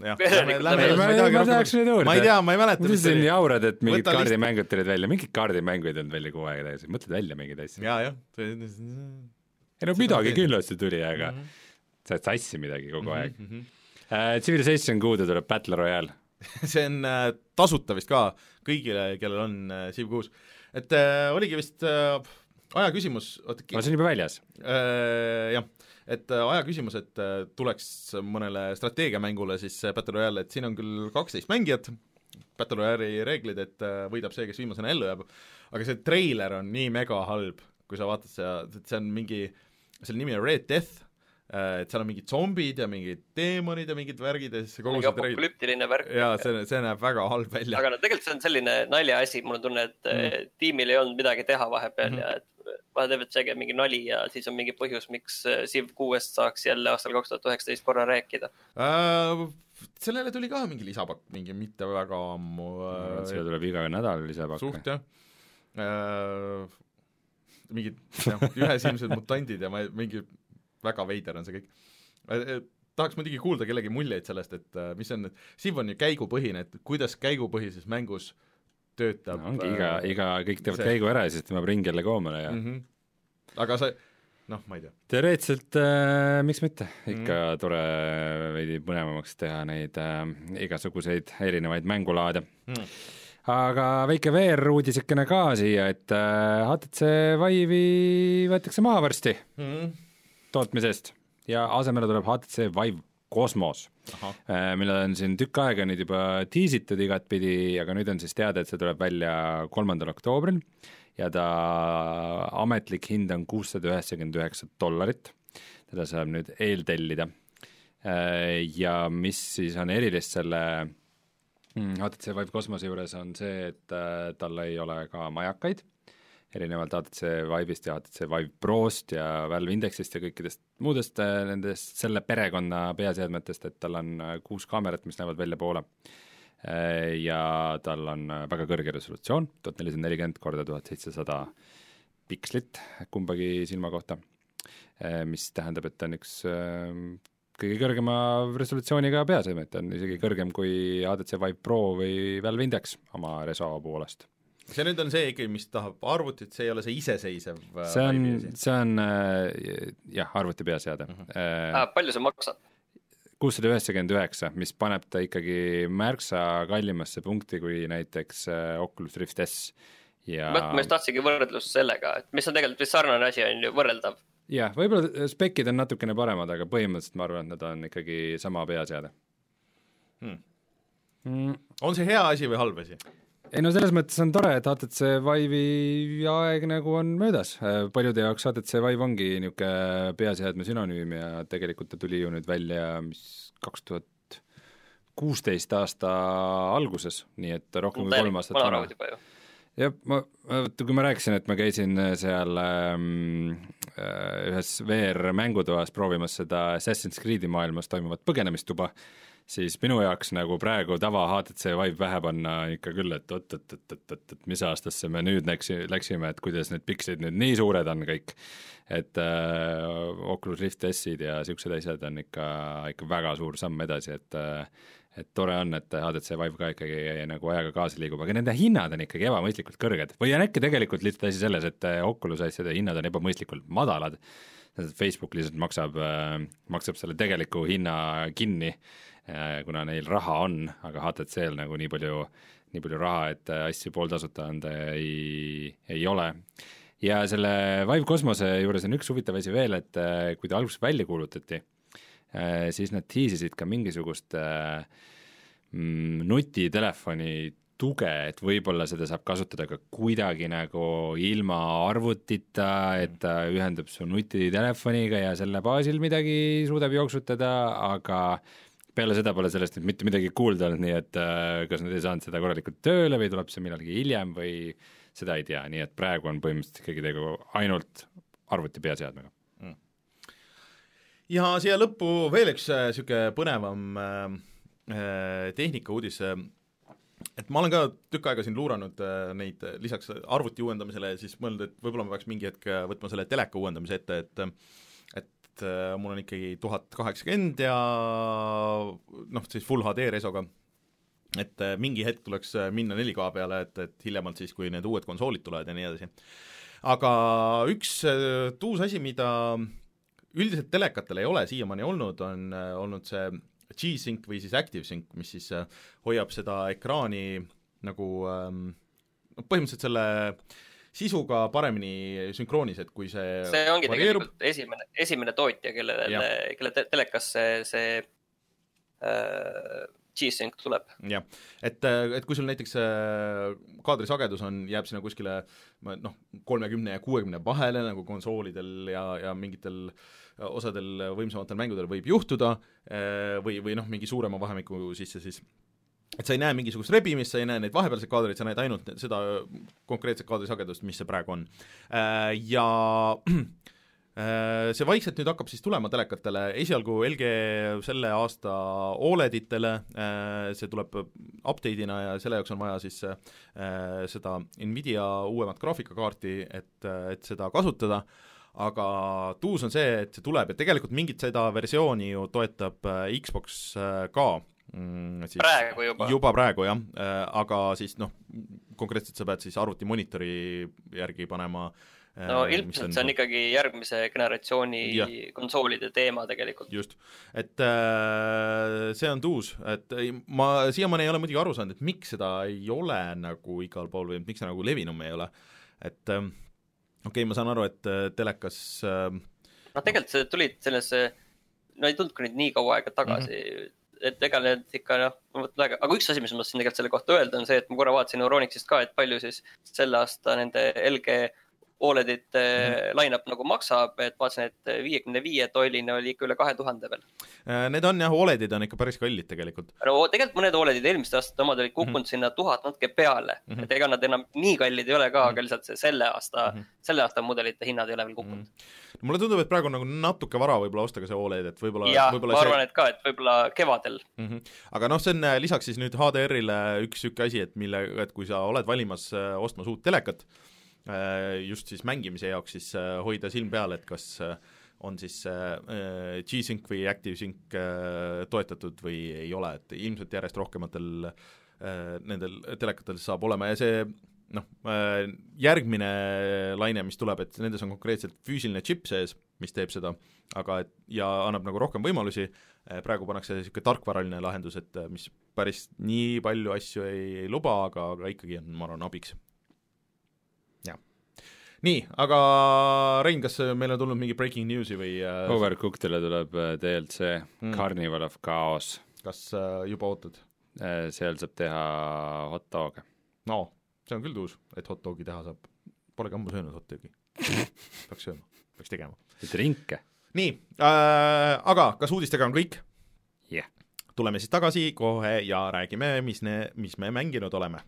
Ma ei tea, ma ei mäleta. mis sa nii jaurad, et mingid kaardimängud tulid välja, mingid kaardimängud ei tulnud välja kuu aega tagasi, mõtled välja mingeid asju. jaa, jah. ei no midagi kindlasti tuli, aga mm -hmm. sa oled sassi midagi kogu -hmm. aeg mm. -hmm. Uh, Civilization kuude tuleb Battle Royale see on äh, tasuta vist ka kõigile, kellel on äh, Civ kuus. et äh, oligi vist äh, aja küsimus, oota no see on juba väljas äh,. Jah, et äh, aja küsimus, et äh, tuleks mõnele strateegiamängule siis äh, Battle Royale, et siin on küll kaksteist mängijat, Battle Royale'i reeglid, et äh, võidab see, kes viimasena ellu jääb, aga see treiler on nii mega halb, kui sa vaatad seda, see on mingi, selle nimi on Red Death et seal on mingid zombid ja mingid teemonid ja mingid värgid ja siis kogu see apokalüptiline värk. jaa, see, see näeb väga halb välja. aga no tegelikult see on selline naljaasi, mul on tunne, et mm -hmm. tiimil ei olnud midagi teha vahepeal mm ja et vahel teevad see mingi nali ja siis on mingi põhjus, miks äh, Civ kuuest saaks jälle aastal kaks tuhat üheksateist korra rääkida äh,. sellele tuli ka mingi lisapakk, mingi mitte väga ammu äh,. see tuleb iga nädal lisapakk. suht jah äh,. mingid jah, ühesilmsed mutandid ja ma mingi väga veider on see kõik. Äh, äh, tahaks muidugi kuulda kellegi muljeid sellest, et äh, mis on, Civ on ju käigupõhine, et kuidas käigupõhises mängus töötab no, ongi iga, iga, kõik teevad see... käigu ära ja siis tõmbab ringi jälle koomale ja mm -hmm. aga sa noh, ma ei tea. teoreetiliselt äh, miks mitte, ikka mm. tore veidi põnevamaks teha neid äh, igasuguseid erinevaid mängulaade mm. aga väike VR-uudisekene ka siia, et äh, HTC Vive'i võetakse maha varsti mm tootmisest. Ja asemele tuleb HTC Vive Cosmos, äh, mille on siin tükk aega nüüd juba tiisitud igatpidi, aga nüüd on siis teada, et see tuleb välja kolmandal oktoobril. Ja ta ametlik hind on kuussada üheksakümmend üheksa dollarit, teda saab nüüd eeltellida. Äh, ja mis siis on erilist selle HTC mm, Vive Cosmose juures, on see, et äh, tal ei ole ka majakaid erinevalt HTC Vive'ist ja HTC Vive Prost ja Valve Indexist ja kõikidest muudest äh, nendest selle perekonna peaseadmetest, et tal on äh, kuus kaamerat, mis näevad väljapoole. Äh, ja tal on väga kõrge resolutsioon, tuhat nelisada nelikümmend korda tuhat seitsesada pikslit kumbagi silma kohta, mis tähendab, et ta on üks kõige kõrgema resolutsiooniga peaseadmed, ta on isegi kõrgem kui HTC Vive Pro või Valve Index oma reso poolest see nüüd on see ikkagi, mis tahab arvutit, see ei ole see iseseisev äh, see on, see on äh, jah, arvuti peaseade uh. -huh. Äh, ah, palju see maksab? kuussada üheksakümmend üheksa, mis paneb ta ikkagi märksa kallimasse punkti kui näiteks äh, Oculus Rift S ja ma just tahtsingi võrdlust sellega, et mis on tegelikult vist sarnane asi, on ju, võrreldav. jah, võib-olla spekid on natukene paremad, aga põhimõtteliselt ma arvan, et nad on ikkagi sama peaseade hmm.. Mm on see hea asi või halb asi? Ei no selles mõttes on tore, et HTC Vive'i aeg nagu on möödas, paljude jaoks HTC Vive ongi niisugune peaseadme sünonüüm ja tegelikult ta tuli ju nüüd välja, mis kaks tuhat kuusteist aasta alguses, nii et rohkem kui kolm aastat vana. jah, ma, vaata kui ma rääkisin, et ma käisin seal ähm, äh, ühes VR-mängutoas proovimas seda Assassin's Creed'i maailmas toimuvat põgenemistuba, siis minu jaoks nagu praegu tava HTC Vive pähe panna ikka küll, et oot-oot-oot-oot-oot, mis aastasse me nüüd läksi, läksime, et kuidas need pikslid nüüd nii suured on kõik. et äh, Oculus Rift S-id ja niisugused asjad on ikka, ikka väga suur samm edasi, et äh, et tore on, et HTC Vive ka ikkagi nagu ajaga kaasa liigub, aga nende hinnad on ikkagi ebamõistlikult kõrged või on äkki tegelikult lihtsalt asi selles, et Oculus asjade hinnad on ebamõistlikult madalad, Facebook lihtsalt maksab, äh, maksab selle tegeliku hinna kinni Äh, kuna neil raha on, aga HTC-l nagu nii palju, nii palju raha, et äh, asju pooltasuta anda ei, ei ole. ja selle Vive Cosmose juures on üks huvitav asi veel, et äh, kui ta alguses välja kuulutati, siis nad tiisisid ka mingisugust mm, nutitelefoni tuge, et võib-olla seda saab kasutada ka kuidagi nagu ilma arvutita, et ta ühendub su nutitelefoniga ja selle baasil midagi suudab jooksutada, aga peale seda pole sellest nüüd mitte midagi kuulda olnud, nii et äh, kas nad ei saanud seda korralikult tööle või tuleb see millalgi hiljem või seda ei tea, nii et praegu on põhimõtteliselt ikkagi tegu ainult arvuti peaseadmega. Mm.. ja siia lõppu veel üks niisugune äh, põnevam äh, äh tehnikauudis äh,, et ma olen ka tükk aega siin luuranud äh, neid lisaks arvuti uuendamisele siis mõelnud, et võib-olla ma peaks mingi hetk võtma selle teleka uuendamise ette, et et et äh, mul on ikkagi tuhat kaheksakümmend ja noh, siis full HD resoga, et äh, mingi hetk tuleks äh, minna 4K peale, et, et hiljemalt siis, kui need uued konsoolid tulevad ja nii edasi. aga üks uus asi, mida üldiselt telekatel ei ole siiamaani olnud, on olnud see G-Sync või siis ActiveSync, mis siis hoiab seda ekraani nagu noh, põhimõtteliselt selle äh, sisuga paremini sünkroonis, et kui see see ongi varieerub... tegelikult esimene, esimene tootja, kellele, kelle te telekas see, äh, G-Sync tuleb. jah, et, et kui sul näiteks äh, kaadrisagedus on, jääb sinna kuskile noh, kolmekümne ja kuuekümne vahele, nagu konsoolidel ja, ja mingitel osadel võimsamatel mängudel võib juhtuda, äh, või, või noh, mingi suurema vahemiku sisse, siis et sa ei näe mingisugust rebimist, sa ei näe neid vahepealseid kaadreid, sa näed ainult seda konkreetset kaadrisagedust, mis see praegu on. Äh, ja äh, see vaikselt nüüd hakkab siis tulema telekatele, esialgu LG selle aasta Oleditele, äh, see tuleb update'ina ja selle jaoks on vaja siis seda Nvidia uuemat graafikakaarti, et, et seda kasutada, aga tuus on see, et see tuleb ja tegelikult mingit seda versiooni ju toetab Xbox ka mm,. praegu juba? juba praegu jah äh,, aga siis noh, konkreetselt sa pead siis arvuti monitori järgi panema äh, no ilmselt on... see on ikkagi järgmise generatsiooni ja. konsoolide teema tegelikult. just, et äh, see on tuus, et ma siiamaani ei ole muidugi aru saanud, et miks seda ei ole nagu igal pool või miks see nagu levinum ei ole, et äh, okei okay,, ma saan aru, et äh, telekas äh, noh, tegelikult see tulid sellesse, no ei tulnud ka nüüd nii kaua aega tagasi mm, -hmm et ega need ikka noh, väga, aga üks asi, mis ma tahtsin tegelikult selle kohta öelda, on see, et ma korra vaatasin Euronixist ka, et palju siis selle aasta nende LG Oledite mm -hmm. line-up nagu maksab, et vaatasin, et viiekümne viie tolline oli ikka üle kahe tuhande veel. Äh, need on jah, Oledid on ikka päris kallid tegelikult. no tegelikult mõned Oledid eelmiste aastate omad olid kukkunud mm -hmm. sinna tuhat natuke peale mm, -hmm. et ega nad enam nii kallid ei ole ka mm, -hmm. aga lihtsalt see selle aasta mm, -hmm. selle aasta mudelite hinnad ei ole veel kukkunud mm. -hmm. mulle tundub, et praegu on nagu natuke vara võib-olla osta ka see Oled, et võib-olla jah, ma arvan see..., et ka, et võib-olla kevadel mm. -hmm. aga noh, see on äh, lisaks siis nüüd HDR-ile üks niisugune asi, et mille, et kui sa oled valimas äh, ostmas uut telekat, Äh, just siis mängimise jaoks siis äh, hoida silm peal, et kas äh, on siis G-Sync või ActiveSync toetatud või ei ole, et ilmselt järjest rohkematel nendel telekatel saab olema ja see noh, järgmine laine, mis tuleb, et nendes on konkreetselt füüsiline džipp sees, mis teeb seda, aga et ja annab nagu rohkem võimalusi, praegu pannakse niisugune tarkvaraline lahendus, et mis päris nii palju asju ei, ei luba, aga, aga ikkagi on, ma arvan, abiks nii, aga Rein, kas meil on tulnud mingi breaking news'i või äh... Overcookedile tuleb äh, DLC mm. Carnival of Chaos. kas äh, juba ootad? seal saab teha hot dog'e. no, see on küll uus, et hot dog'i teha saab. Polegi ammu söönud hot dog'i peaks sööma, peaks tegema. drinke. nii äh,, aga kas uudistega on kõik? jah yeah. tuleme siis tagasi kohe ja räägime, mis ne-, mis me mänginud oleme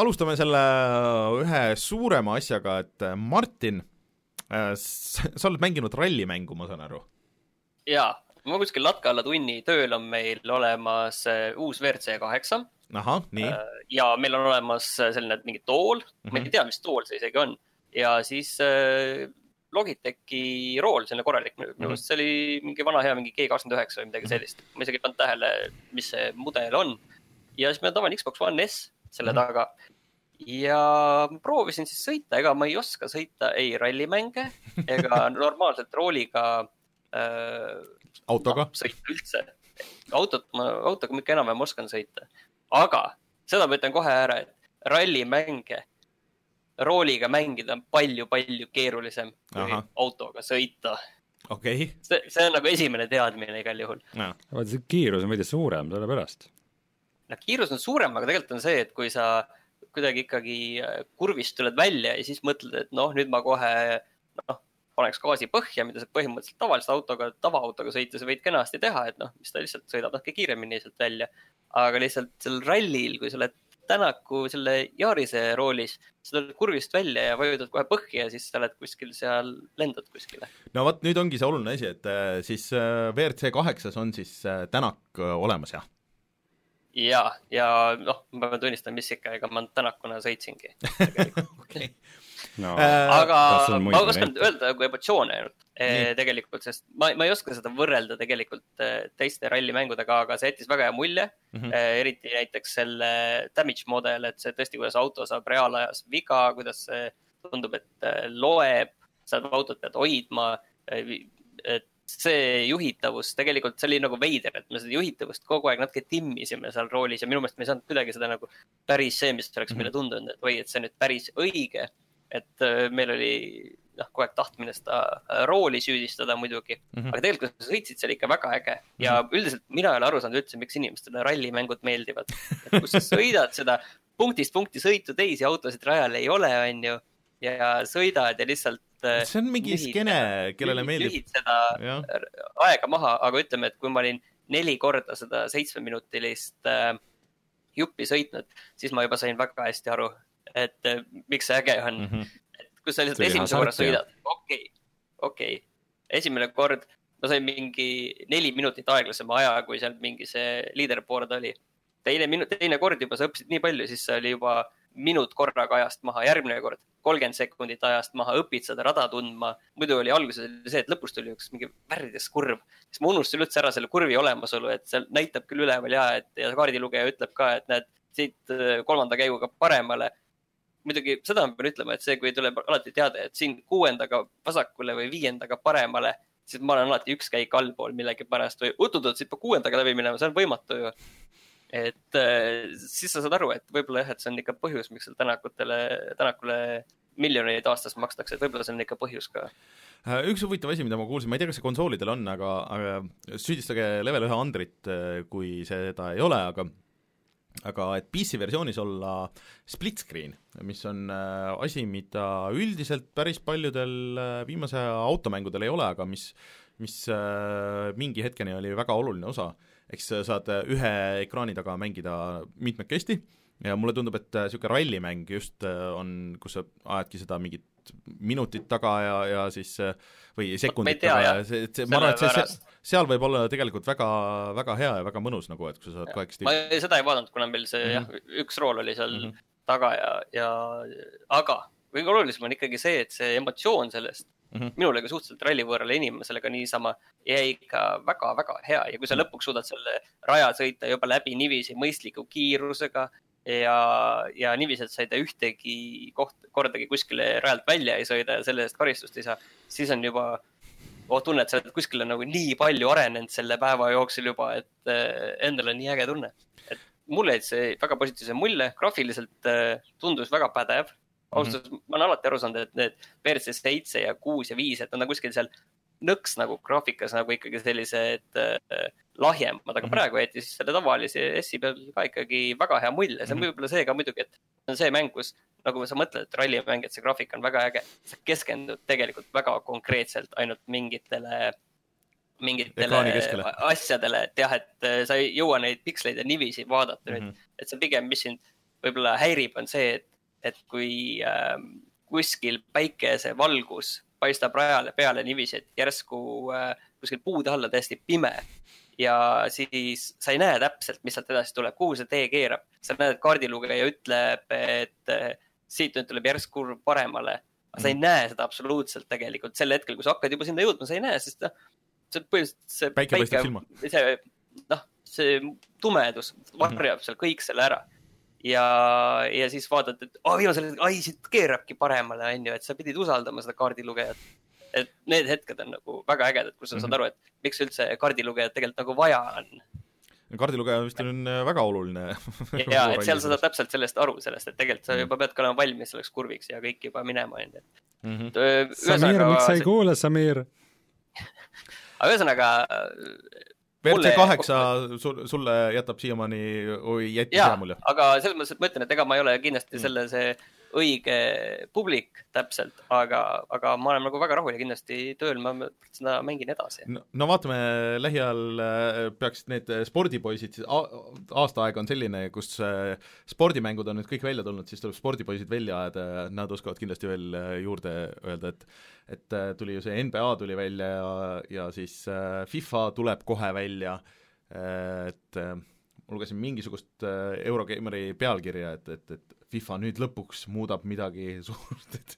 alustame selle ühe suurema asjaga, et Martin, äh, sa oled mänginud rallimängu, ma saan aru? jaa, ma kuskil latka alla tunni tööl on meil olemas äh, uus WRC kaheksa. ahah, nii. Äh, ja meil on olemas selline mingi tool mm, -hmm. ma ei mhm. tea, mis tool see isegi on. ja siis Logitechi rool, selline korralik, minu arust mm -hmm. see oli mingi vana hea, mingi G kakskümmend üheksa või midagi mhm. sellist. ma isegi ei pannud tähele, mis see mudel on. ja siis meil on tavaline Xbox One S selle mm -hmm. taga. Ja proovisin siis sõita, ega ma ei oska sõita ei rallimänge ega normaalselt rooliga äh,. autoga no,? sõita üldse. autot ma, autoga ma ikka enam-vähem oskan sõita, aga seda ma ütlen kohe ära, et rallimänge rooliga mängida on palju-palju keerulisem kui Aha. autoga sõita. okei okay.. see, see on nagu esimene teadmine igal juhul. vaata, see kiirus on veidi suurem, sellepärast noh, kiirus on suurem, aga tegelikult on see, et kui sa kuidagi ikkagi äh, kurvist tuled välja ja siis mõtled, et noh, nüüd ma kohe noh, paneks gaasi põhja, mida sa põhimõtteliselt tavalise autoga, tavaautoga sõites võid kenasti teha, et noh, mis ta lihtsalt sõidab natuke kiiremini sealt välja. aga lihtsalt sel rallil, kui sa oled Tänaku selle Yarise roolis, sa tuled kurvist välja ja vajutad kohe põhja ja siis sa oled kuskil seal, lendad kuskile. no vot, nüüd ongi see oluline asi, et äh, siis äh, WRC kaheksas on siis Tänak olemas, jah? Ja, ja noh, ma pean tunnistama, mis ikka, ega ma Tänakuna sõitsingi okay. no, aga ma oskan öelda nagu emotsioone ainult eh, tegelikult, sest ma, ma ei oska seda võrrelda tegelikult eh, teiste rallimängudega, aga see jättis väga hea mulje mm. -hmm. Eriti näiteks selle damage model, et see tõesti, kuidas auto saab reaalajas viga, kuidas see tundub, et loeb, sa autot pead hoidma, et see juhitavus, tegelikult see oli nagu veider, et me seda juhitavust kogu aeg natuke timmisime seal roolis ja minu meelest me ei saanud kuidagi seda nagu päris see, mis oleks meile mhm. tundunud, et oi, et see on nüüd päris õige. et äh, meil oli noh, kogu aeg tahtmine seda äh, rooli süüdistada muidugi mm, -hmm. aga tegelikult sa sõitsid seal ikka väga äge ja mm -hmm. üldiselt mina ei ole aru saanud üldse, miks inimestele rallimängud meeldivad. et kus sa sõidad seda punktist punkti sõitu, teisi autosid rajal ei ole, on ju, ja sõidad ja lihtsalt see on mingi lühid, skeene, kellele meeldib. lühid seda ja. aega maha, aga ütleme, et kui ma olin neli korda seda seitsmeminutilist äh, juppi sõitnud, siis ma juba sain väga hästi aru, et äh, miks see äge on mm. -hmm. et kui sa lihtsalt esimese korra sõidad, okei okay,, okei okay., esimene kord ma sain mingi neli minutit aeglasema aja, kui seal mingi see leaderboard oli. teine minut, teine kord juba sa õppisid nii palju, siis see oli juba minut korraga ajast maha, järgmine kord kolmkümmend sekundit ajast maha, õpid seda rada tundma. muidu oli alguses oli see, et lõpus tuli üks mingi värvides kurv, siis ma unustasin üldse ära selle kurvi olemasolu, et seal näitab küll üleval ja, et ja kaardilugeja ütleb ka, et näed siit äh, kolmanda käiguga paremale. muidugi seda ma pean ütlema, et see, kui tuleb alati teade, et siin kuuendaga vasakule või viiendaga paremale, siis ma olen alati üks käik allpool millegipärast või oot-oot, siit peab kuuendaga läbi minema, see on võimatu ju et äh, siis sa saad aru, et võib-olla jah, et see on ikka põhjus, miks seal tänakutele, tänakule miljoneid aastas makstakse, et võib-olla see on ikka põhjus ka. Äh, üks huvitav asi, mida ma kuulsin, ma ei tea, kas see konsoolidel on, aga, aga süüdistage Level ühe Andrit, äh, kui seda ei ole, aga aga et PC versioonis olla split screen, mis on asi, mida üldiselt päris paljudel viimase aja automängudel ei ole, aga mis, mis mingi hetkeni oli väga oluline osa eks saad äh, ühe ekraani taga mängida mitmekesti ja mulle tundub, et niisugune äh, rallimäng just äh, on, kus sa ajadki seda mingit minutit taga ja, ja siis või sekundit taga ja see, see, ma arvan, et see, see, seal võib olla tegelikult väga, väga hea ja väga mõnus nagu, et kui sa saad aeg ma seda ei vaadanud, kuna meil see mm -hmm. jah, üks rool oli seal mm -hmm. taga ja, ja aga kõige olulisem on ikkagi see, et see emotsioon sellest mm -hmm. minule kui suhteliselt rallivõõrale inimesele ka niisama jäi ikka väga-väga hea ja kui sa mhm. lõpuks suudad selle raja sõita juba läbi niiviisi mõistliku kiirusega ja, ja niiviisi, et sa ei tee ühtegi koht, kordagi kuskile rajalt välja ei sõida ja selle eest karistust ei saa, siis on juba oh, tunne, et sa oled kuskile nagu nii palju arenenud selle päeva jooksul juba, et äh, endal on nii äge tunne. et mulle jäi see väga positiivse mulje, graafiliselt äh, tundus väga pädev ausalt öeldes mm -hmm. ma olen alati aru saanud, et need WRC seitse ja kuus ja viis, et nad on kuskil seal nõks nagu graafikas nagu ikkagi sellised äh, lahjemad, aga mm -hmm. praegu jäeti siis selle tavalise S-i peal ka ikkagi väga hea mulje. see on -hmm. võib-olla see ka muidugi, et see on see mäng, kus nagu sa mõtled, et rallimäng, et see graafik on väga äge. sa keskendud tegelikult väga konkreetselt ainult mingitele mingitele asjadele, et jah, et äh, sa ei jõua neid piksleid ja niiviisi vaadata nüüd mm. -hmm. et see pigem, mis sind võib-olla häirib, on see, et, et kui äh, kuskil päikesevalgus paistab rajale peale niiviisi, et järsku äh, kuskil puude alla täiesti pime ja siis sa ei näe täpselt, mis sealt edasi tuleb, kuhu see tee keerab. sa näed, et kaardilugeja ütleb, et äh, siit nüüd tuleb järsk kurv paremale. aga sa ei mhm. näe seda absoluutselt tegelikult sel hetkel, kui sa hakkad juba sinna jõudma, sa ei näe, sest noh see põhimõtteliselt see päike silma. see, noh, see tumedus varjab mm -hmm. seal kõik selle ära. Ja, ja siis vaatad, et oh, viimasel hetkel, ai, siit keerabki paremale, onju, et sa pidid usaldama seda kaardilugejat. et need hetked on nagu väga ägedad, kus sa mm -hmm. saad mhm. aru, et miks üldse kaardilugejat tegelikult nagu vaja on kaardilugeja vist on äh, väga oluline ja, et seal sa saad täpselt sellest aru, sellest, et tegelikult sa mhm. juba pead ka olema valmis selleks kurviks ja kõik juba minema, onju. Mhm. Samir, miks sa ei kuule, Samir? aga ühesõnaga. WRC kaheksa sul, sulle jätab siiamaani või jättis hea mulje? aga selles mõttes, et ma ütlen, et ega ma ei ole kindlasti mm. selle, see õige publik täpselt, aga, aga ma olen nagu väga rahul ja kindlasti tööl ma seda mängin edasi. no, no vaatame, lähiajal äh, peaksid need spordipoisid, aasta aega on selline, kus äh, spordimängud on nüüd kõik välja tulnud, siis tuleb spordipoisid välja ajada ja nad oskavad kindlasti veel äh, juurde öelda, et et äh, tuli ju see NBA tuli välja ja, ja siis äh, FIFA tuleb kohe välja, äh, et ma lugesin mingisugust Eurogeimeri pealkirja, et, et, et FIFA nüüd lõpuks muudab midagi suurt, et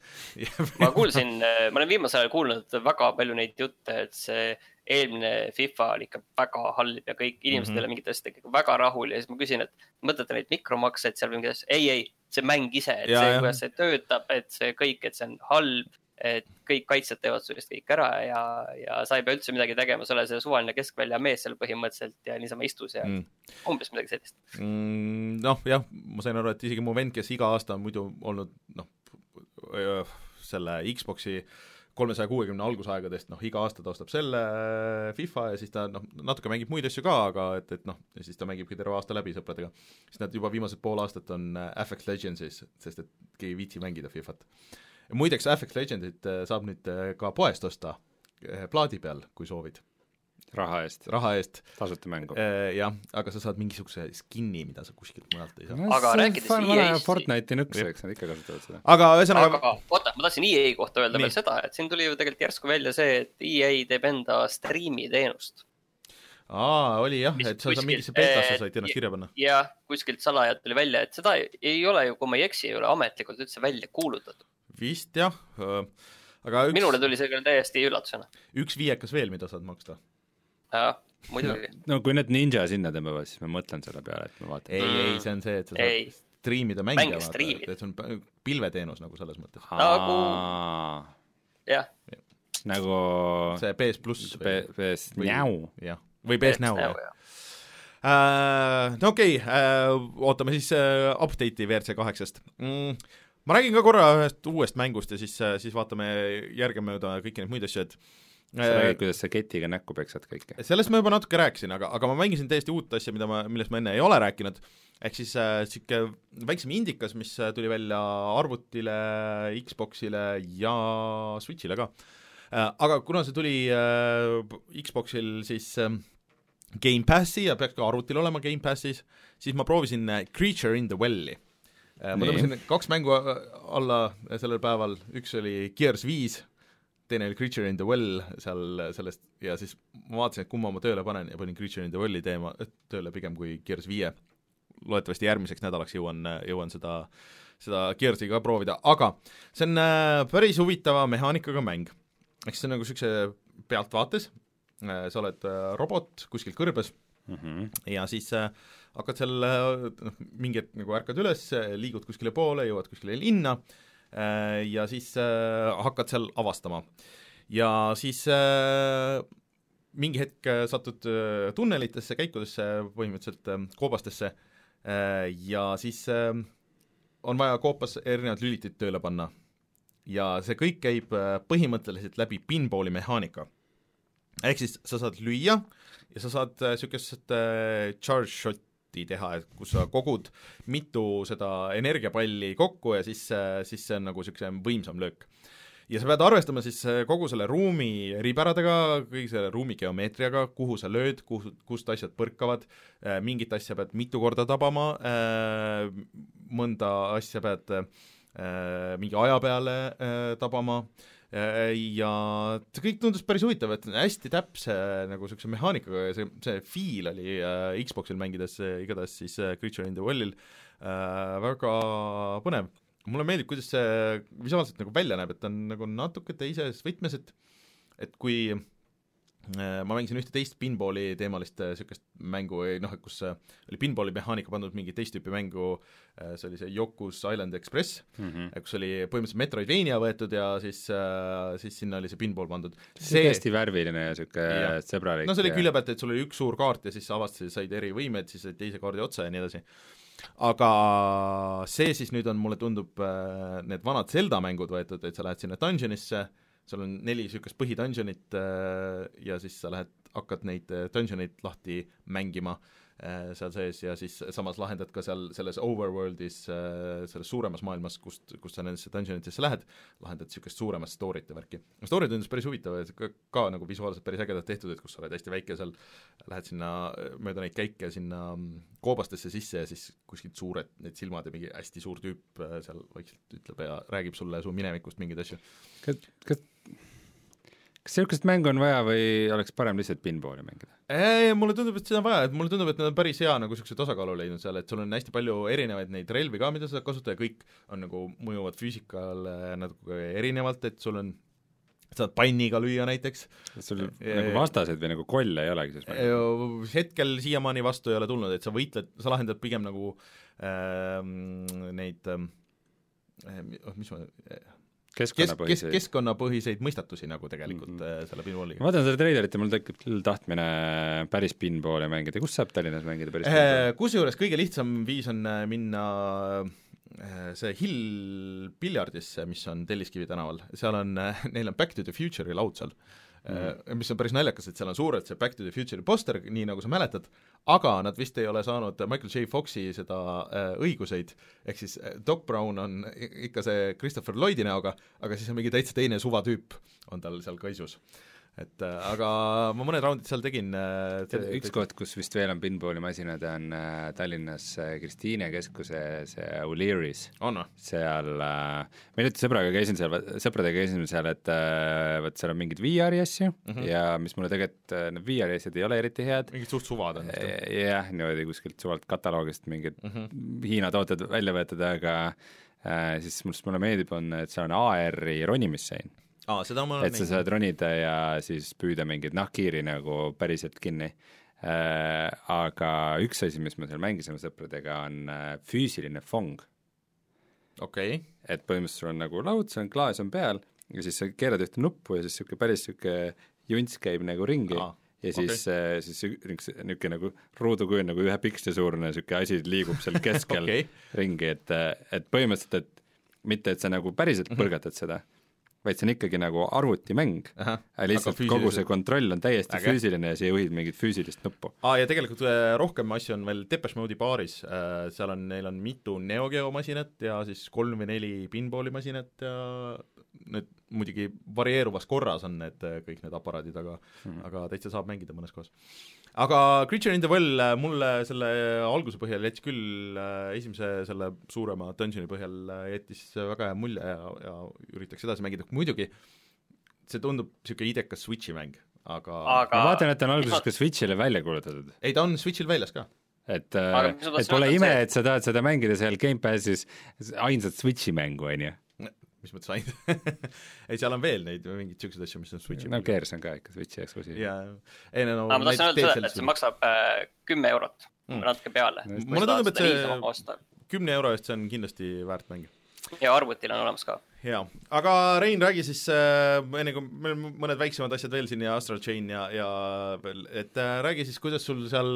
ma kuulsin, ma olen viimasel ajal kuulnud väga palju neid jutte, et see eelmine FIFA oli ikka väga halb ja kõik inimesed mm -hmm. ei ole mingite asjadega väga rahul ja siis ma küsin, et mõtlete neid mikromakseid seal või mingi asja, ei, ei, see mäng ise, et ja, see, kuidas see töötab, et see kõik, et see on halb et kõik kaitsjad teevad su eest kõik ära ja, ja sa ei pea üldse midagi tegema, sa oled see suvaline keskvälja mees seal põhimõtteliselt ja niisama istus ja mm. umbes midagi sellist mm,. noh, jah, ma sain aru, et isegi mu vend, kes iga aasta on muidu olnud noh, selle Xbox'i kolmesaja kuuekümne algusaegadest, noh, iga aasta ta ostab selle FIFA ja siis ta noh, natuke mängib muid asju ka, aga et, et noh, ja siis ta mängibki terve aasta läbi sõpradega. siis nad juba viimased pool aastat on FX Legendsis, sest et keegi ei viitsi mängida FIFA-t muideks, FX Legendit äh, saab nüüd äh, ka poest osta äh, plaadi peal, kui soovid. raha eest? raha eest. tasuta mängu. Jah, aga sa saad mingisuguse skin'i, mida sa kuskilt mujalt ei saa no,. aga rääkides EA-st Fortnite'i nõks, eks nad ikka kasutavad seda. aga ühesõnaga aga oota, ma tahtsin EA kohta öelda Nii. veel seda, et siin tuli ju tegelikult järsku välja see, et EA teeb enda striimiteenust aa, oli jah, et sa, sa mingisse betasse said ennast kirja panna. jah, kuskilt salajalt tuli välja, et seda ei ole ju, kui ma ei eksi, ei ole ametlikult üldse välja kuulutatud vist jah, aga üks... minule tuli see küll täiesti üllatusena. üks viiekas veel, mida saad maksta. jah, muidugi no,. no kui need Ninja sinna tõmbavad, siis ma mõtlen selle peale, et ma vaatan. ei mm., ei, see on see, et sa saad ei. striimida mänge, mänge vaata, et see on pilveteenus nagu selles mõttes. nagu jah. nagu see PS pluss. PS Näu. jah, või PS Näu, jah Uh, no okei okay, uh,, ootame siis uh, update'i WRC kaheksast mm, ma räägin ka korra ühest uuest mängust ja siis, siis vaatame järgemööda kõiki neid muid asju, et sa räägid, äh, kuidas sa ketiga näkku peksad kõike? sellest ma juba natuke rääkisin, aga, aga ma mängisin täiesti uut asja, mida ma, millest ma enne ei ole rääkinud, ehk siis niisugune äh, väiksem indikas, mis äh, tuli välja arvutile, Xboxile ja Switchile ka äh,. Aga kuna see tuli äh, Xboxil siis äh, Game Passi ja peaks ka arvutil olema Game Passis, siis ma proovisin Creature in the Well'i Äh, ma tõmbasin kaks mängu alla sellel päeval, üks oli Gears viis, teine oli Creature in the Well seal sellest ja siis ma vaatasin, et kumma ma tööle panen ja panin Creature in the Well'i teema tööle pigem kui Gears viie. loodetavasti järgmiseks nädalaks jõuan, jõuan seda, seda Gears'i ka proovida, aga see on äh, päris huvitava mehaanikaga mäng. ehk see on nagu niisuguse pealtvaates, äh, sa oled robot kuskil kõrbes mm -hmm. ja siis äh, hakkad seal, noh, mingi hetk nagu ärkad üles, liigud kuskile poole, jõuad kuskile linna äh, ja siis äh, hakkad seal avastama. ja siis äh, mingi hetk satud tunnelitesse, käikudesse, põhimõtteliselt koobastesse ja siis on vaja koopas erinevad lülitid tööle panna. ja see kõik käib põhimõtteliselt läbi pinballi mehaanika. ehk siis sa saad lüüa ja sa saad niisugust charge shot'i teha, et kus sa kogud mitu seda energiapalli kokku ja siis, siis see on nagu niisugune võimsam löök. Ja sa pead arvestama siis äh, kogu selle ruumi riberadega, kõigi selle ruumi geomeetriaga, kuhu sa lööd, kuhu, kust asjad põrkavad, äh, mingit asja pead mitu korda tabama, äh, mõnda asja pead mingi aja peale tabama ja see kõik tundus päris huvitav, et hästi täpse nagu niisuguse mehaanikaga ja see, see feel oli äh, Xboxil mängides äh, igatahes siis äh, Creature in the Wellil äh, väga põnev. Mulle meeldib, kuidas see visuaalselt nagu välja näeb, et ta on nagu natuke teises võtmes, et et kui äh, ma mängisin ühte teist pinballi teemalist niisugust äh, mängu, noh, kus äh, oli pinballi mehaanika pandud mingi teist tüüpi mängu, see oli see Yoku's Island Express mm, -hmm. kus oli põhimõtteliselt Metroidvania võetud ja siis, siis sinna oli see pinball pandud. see hästi värviline ja niisugune sõbralik. no see oli külje pealt, et sul oli üks suur kaart ja siis sa avastasid, said eri võimed, siis said teise kaardi otsa ja nii edasi aga see siis nüüd on, mulle tundub, äh, need vanad Zelda mängud võetud, et sa lähed sinna dungeonisse, sul on neli niisugust põhidungeonit äh, ja siis sa lähed, hakkad neid äh, dungeoneid lahti mängima Äh, seal sees ja siis samas lahendad ka seal selles overworld'is, äh, selles suuremas maailmas, kust, kust sa nendesse dungeonitesse lähed, lahendad niisugust suuremat story'te värki. story tundus päris huvitav ja ka, ka nagu visuaalselt päris ägedalt tehtud, et kus sa oled hästi väike seal, lähed sinna mööda neid käike sinna mm, koobastesse sisse ja siis kuskilt suured need silmad ja mingi hästi suur tüüp äh, seal vaikselt ütleb ja räägib sulle su minevikust mingeid asju. kas, kas kas niisugust mängu on vaja või oleks parem lihtsalt pinballi mängida? ei, mulle tundub, et seda on vaja, et mulle tundub, et nad on päris hea nagu niisuguse tasakaalu leidnud seal, et sul on hästi palju erinevaid neid relvi ka, mida sa saad kasutada ja kõik on nagu, mõjuvad füüsikale natuke erinevalt, et sul on saad panniga lüüa näiteks. sul e nagu vastaseid või nagu kolle ei olegi siis mängus? hetkel siiamaani vastu ei ole tulnud, et sa võitled, sa lahendad pigem nagu äh, neid äh, mis ma keskkonnapõhiseid kes, keskkonnapõhiseid mõistatusi nagu tegelikult mm -hmm. selle pinballiga. ma vaatan seda treilerit ja mul tekib küll tahtmine päris pinballi mängida, kus saab Tallinnas mängida päris äh, pinballi? Kusjuures kõige lihtsam viis on äh, minna see Hill Piljardisse, mis on Telliskivi tänaval, seal on, neil on Back to the Future'i laud seal mm, mis on päris naljakas, et seal on suurelt see Back to the Future'i poster, nii nagu sa mäletad, aga nad vist ei ole saanud Michael J. Foxi seda äh, õiguseid, ehk siis äh, Doc Brown on ikka see Christopher Lloydi näoga, aga siis on mingi täitsa teine suvatüüp, on tal seal kaisus et äh, aga ma mõned raundid seal tegin äh, tead, üks koht, kus vist veel on pinballimasinad, on äh, Tallinnas Kristiine keskuse see O'Leary's. on või? seal ma hiljuti sõbraga käisin seal, sõpradega käisime seal, et vot seal on mingeid VR-i asju mm -hmm. ja mis mulle tegelikult, need VR-i asjad ei ole eriti head. mingid suht suvad on jah, niimoodi kuskilt suvalt kataloogist mingid mm -hmm. Hiina tooted välja võetud, aga äh, siis mulle meeldib, on, et seal on AR-i ronimisseen aa, seda ma olen et sa saad ronida ja siis püüda mingeid nahkhiiri nagu päriselt kinni. Äh, aga üks asi, mis me seal mängisime sõpradega, on äh, füüsiline fong. okei okay.. et põhimõtteliselt sul on nagu laud, sul on klaas on peal ja siis sa keerad ühte nuppu ja siis niisugune päris niisugune junts käib nagu ringi aa ja siis okay., äh, siis niisugune, niisugune nagu ruudukuju nagu ühe piksli suurune niisugune asi liigub seal keskel okay. ringi, et, et põhimõtteliselt, et mitte, et sa nagu päriselt mhm. põrgatad seda mm, -hmm vaid see on ikkagi nagu arvutimäng, lihtsalt kogu see kontroll on täiesti Äge. füüsiline ja sa juhid mingit füüsilist nuppu. aa, ja tegelikult äh, rohkem asju on veel Depeche Mode'i baaris, äh, seal on, neil on mitu Neo Geo masinat ja siis kolm või neli pinballi masinat ja need muidugi varieeruvas korras on need äh, kõik need aparaadid, aga mm. aga täitsa saab mängida mõnes kohas aga Creature in the Well äh, mulle selle alguse põhjal jättis küll äh, esimese selle suurema dungeoni põhjal jättis väga hea mulje ja, ja üritaks edasi mängida, muidugi see tundub niisugune idekas Switchi mäng, aga, aga... ma vaatan, et ta on alguses ka Switchile välja kuulutatud. ei, ta on Switchil väljas ka et, et pole ime, et sa tahad seda mängida seal Gamepassis ainsat Switchi mängu, on ju mis mõttes ainult ei, seal on veel neid mingeid niisuguseid asju, mis on Switchi no Gears on ka ikka Switchi eksklusiiv. jaa, ei no, no ma tahtsin öelda seda, et see maksab äh, kümme eurot mm., natuke peale. mulle tundub, et see kümne euro eest see on kindlasti väärt mäng. ja arvutil on olemas ka. jaa, aga Rein, räägi siis äh,, enne kui meil mõned väiksemad asjad veel siin ja Astral Chain ja, ja veel, et äh, räägi siis, kuidas sul seal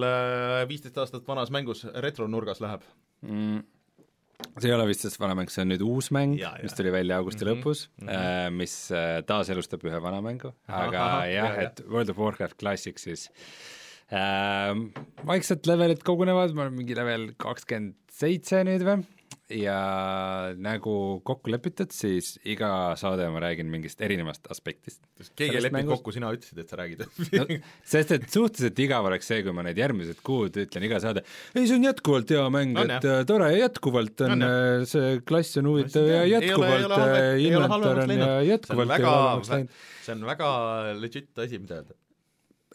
viisteist äh, aastat vanas mängus retronurgas läheb mm.? See ei ole vist sest vana mäng, see on nüüd uus mäng, mis tuli välja augusti mm -hmm. lõpus mm, -hmm. mis äh, taaselustab ühe vana mängu, aga aha, jah ja,, et World of Warcraft Classic siis äh, vaikselt levelid kogunevad, ma olen mingi level kakskümmend seitse nüüd või ja nagu kokku lepitud, siis iga saade ma räägin mingist erinevast aspektist. keegi ei leppinud kokku, sina ütlesid, et sa räägid? No, sest et suhteliselt igav oleks see, kui ma need järgmised kuud ütlen iga saade, ei see on jätkuvalt hea mäng et äh, tore, jätkuvalt on no, äh, see klass on huvitav ja jätkuvalt äh, inventar on ja jätkuvalt ei ole halvemaks läinud. see on väga legit asi, mida öelda.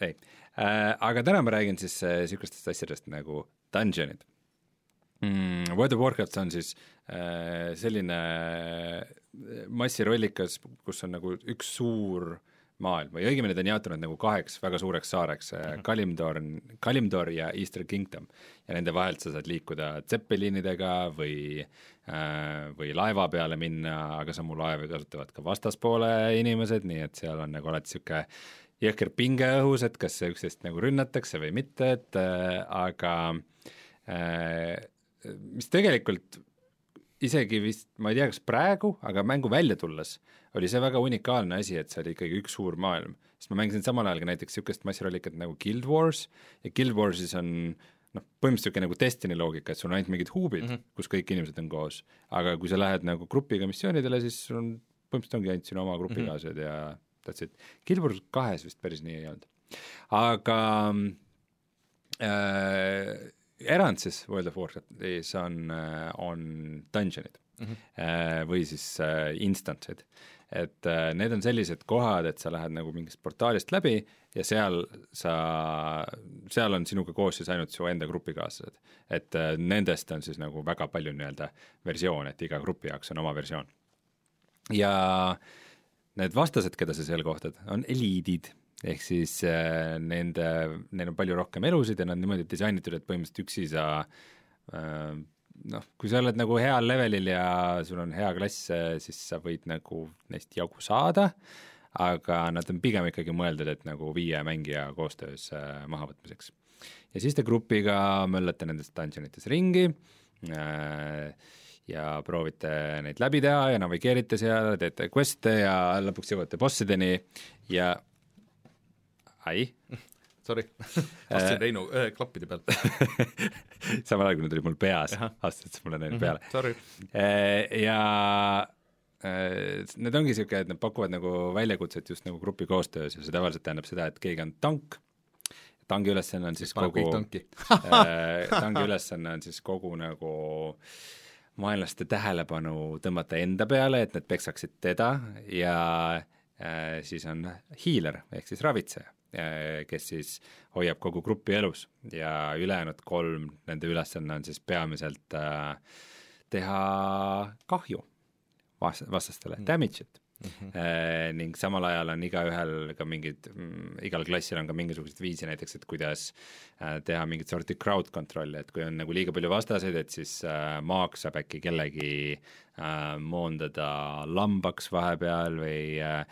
ei. Äh,, aga täna ma räägin siis niisugustest äh, asjadest nagu dungeonid mm,? World of Warcraft on siis äh, selline äh, massirollikas, kus on nagu üks suur maailm või õigemini ta on jaotunud nagu kaheks väga suureks saareks mm, -hmm. Kalimdor, Kalimdor ja Eastern Kingdom. ja nende vahelt sa saad liikuda tseppelinidega või äh, või laeva peale minna, aga samu laevu kasutavad ka vastaspoole inimesed, nii et seal on nagu alati niisugune jõhker pinge õhus, et kas üksteist nagu rünnatakse või mitte, et äh, aga äh, mis tegelikult isegi vist, ma ei tea, kas praegu, aga mängu välja tulles oli see väga unikaalne asi, et see oli ikkagi üks suur maailm. sest ma mängisin samal ajal ka näiteks niisugust massirollikat nagu Guild Wars ja Guild Warsis on noh, põhimõtteliselt niisugune nagu Destiny loogika, et sul on ainult mingid huubid mm, -hmm. kus kõik inimesed on koos. aga kui sa lähed nagu grupiga missioonidele, siis sul on, põhimõtteliselt ongi ainult sinu oma grupikaaslased mm -hmm. ja that's it. Guild Wars kahes vist päris nii ei olnud. aga äh, erand siis World of Warcraftis on, äh, on dungeonid mm -hmm. või siis äh, instantsid. et need on sellised kohad, et sa lähed nagu mingist portaalist läbi ja seal sa, seal on sinuga koos siis ainult su enda grupikaaslased. et nendest on siis nagu väga palju nii-öelda versioone, et iga grupi jaoks on oma versioon. ja need vastased, keda sa seal kohtad, on eliidid ehk siis äh, nende, neil on palju rohkem elusid ja nad niimoodi disainitud, et põhimõtteliselt üksi sa äh, noh, kui sa oled nagu heal levelil ja sul on hea klass, siis sa võid nagu neist jagu saada, aga nad on pigem ikkagi mõeldud, et nagu viie mängija koostöös äh, mahavõtmiseks. ja siis te grupiga möllate nendes dungeonites ringi äh, ja proovite neid läbi teha ja navigeerite seal, teete quest'e ja lõpuks jõuate bossideni ja ai. Sorry, astusin Reinu äh, klappide pealt. Samal ajal, kui need olid mul peas, astusid mulle neile mhm, peale. Mm. -hmm, äh, ja äh, need ongi niisugune, et nad pakuvad nagu väljakutset just nagu grupi koostöös ja see tavaliselt tähendab seda, et keegi on tank, tangi ülesanne on siis kogu, äh, tangi ülesanne on siis kogu nagu vaenlaste tähelepanu tõmmata enda peale, et nad peksaksid teda ja äh, siis on hiiler ehk siis ravitseja. Äh, kes siis hoiab kogu grupi elus ja ülejäänud kolm, nende ülesanne on siis peamiselt äh, teha kahju vas-, vastastele mm., damage'it mm. -hmm. E, ning samal ajal on igaühel ka mingid mm,, igal klassil on ka mingisugused viisi näiteks, et kuidas äh, teha mingit sorti crowd control'i, et kui on nagu liiga palju vastaseid, et siis äh, maaks saab äkki kellegi äh, moondada lambaks vahepeal või äh,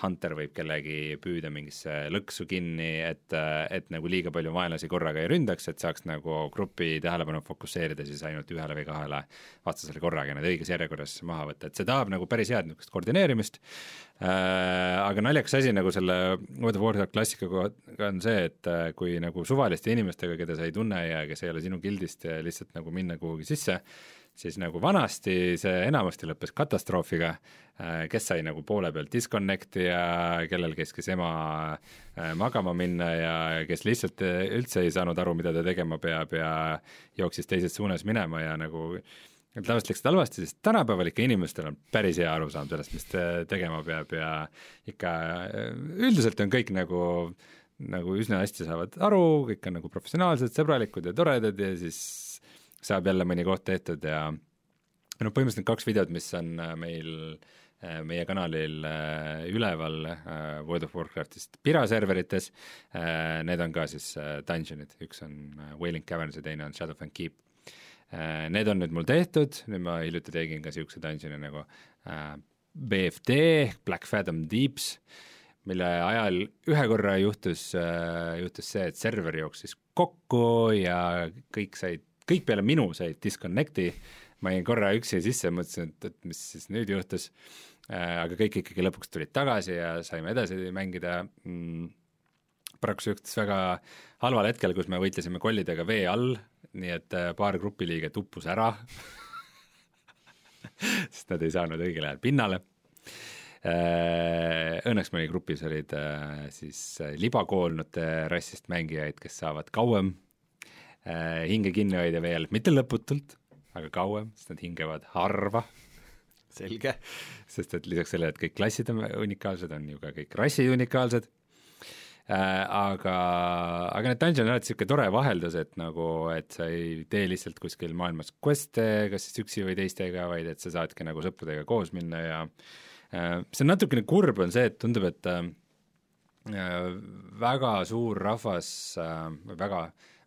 Hunter võib kellegi püüda mingisse lõksu kinni, et, et nagu liiga palju vaenlasi korraga ei ründaks, et saaks nagu grupi tähelepanu fokusseerida siis ainult ühele või kahele vastasele korraga ja need õiges järjekorras maha võtta, et see tahab nagu päris head niisugust koordineerimist. Äh,, aga naljakas asi nagu selle World of Warcraft klassikaga on see, et äh, kui nagu suvaliste inimestega, keda sa ei tunne ja kes ei ole sinu gildist lihtsalt nagu minna kuhugi sisse, siis nagu vanasti see enamasti lõppes katastroofiga, äh, kes sai nagu poole pealt disconnect'i ja kellel käskis ema äh, magama minna ja kes lihtsalt äh, üldse ei saanud aru, mida ta tegema peab ja jooksis teises suunas minema ja nagu et tavaliselt läksid halvasti, sest tänapäeval ikka inimestel on päris hea arusaam sellest, mis tegema peab ja ikka üldiselt on kõik nagu nagu üsna hästi saavad aru, kõik on nagu professionaalsed, sõbralikud ja toredad ja siis saab jälle mõni koht tehtud ja noh, põhimõtteliselt kaks videot, mis on äh, meil äh, meie kanalil äh, üleval World of Warcraftist Pira serverites, need on ka siis dungeonid, üks on Wailing Caverns ja teine on Shadowfang Keep. Need on nüüd mul tehtud, nüüd ma hiljuti tegin ka niisuguse dungeoni nagu BFD ehk Black Fathom Deeps, mille ajal ühe korra juhtus, juhtus see, et server jooksis kokku ja kõik said kõik peale minu said disconnect'i ma jäin korra üksi sisse mõtlesin, et, et mis siis nüüd juhtus. Äh,, aga kõik ikkagi lõpuks tulid tagasi ja saime edasi mängida. Mm,, paraku see juhtus väga halval hetkel, kus me võitlesime kollidega vee all, nii et äh, paar grupiliiget uppus ära sest nad ei saanud õigel ajal pinnale. Äh, Õnneks meie grupis olid siis libakoolnute rassist mängijaid, kes saavad kauem hinge kinni hoida veel, mitte lõputult, aga kauem, sest nad hingevad harva. selge. sest et lisaks sellele, et kõik klassid on unikaalsed, on ju ka kõik rassid unikaalsed Äh, aga, aga need dungeon on alati niisugune tore vaheldus, et nagu, et sa ei tee lihtsalt kuskil maailmas quest'e, kas siis üksi või teistega, vaid et sa saadki nagu sõpradega koos minna ja äh, see on natukene kurb, on see, et tundub, et äh, väga suur rahvas või väga,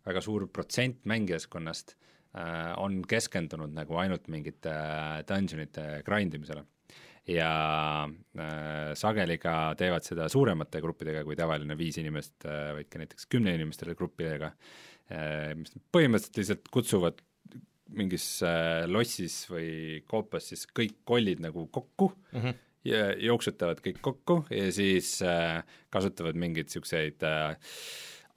väga suur protsent mängijaskonnast on keskendunud nagu ainult mingite dungeonite grind imisele ja äh, sageli ka teevad seda suuremate gruppidega kui tavaline viis inimest äh,, vaid ka näiteks kümne-inimestele gruppidega äh,, mis põhimõtteliselt lihtsalt kutsuvad mingis äh, lossis või koopas siis kõik kollid nagu kokku mm -hmm. ja jooksutavad kõik kokku ja siis äh, kasutavad mingeid niisuguseid äh,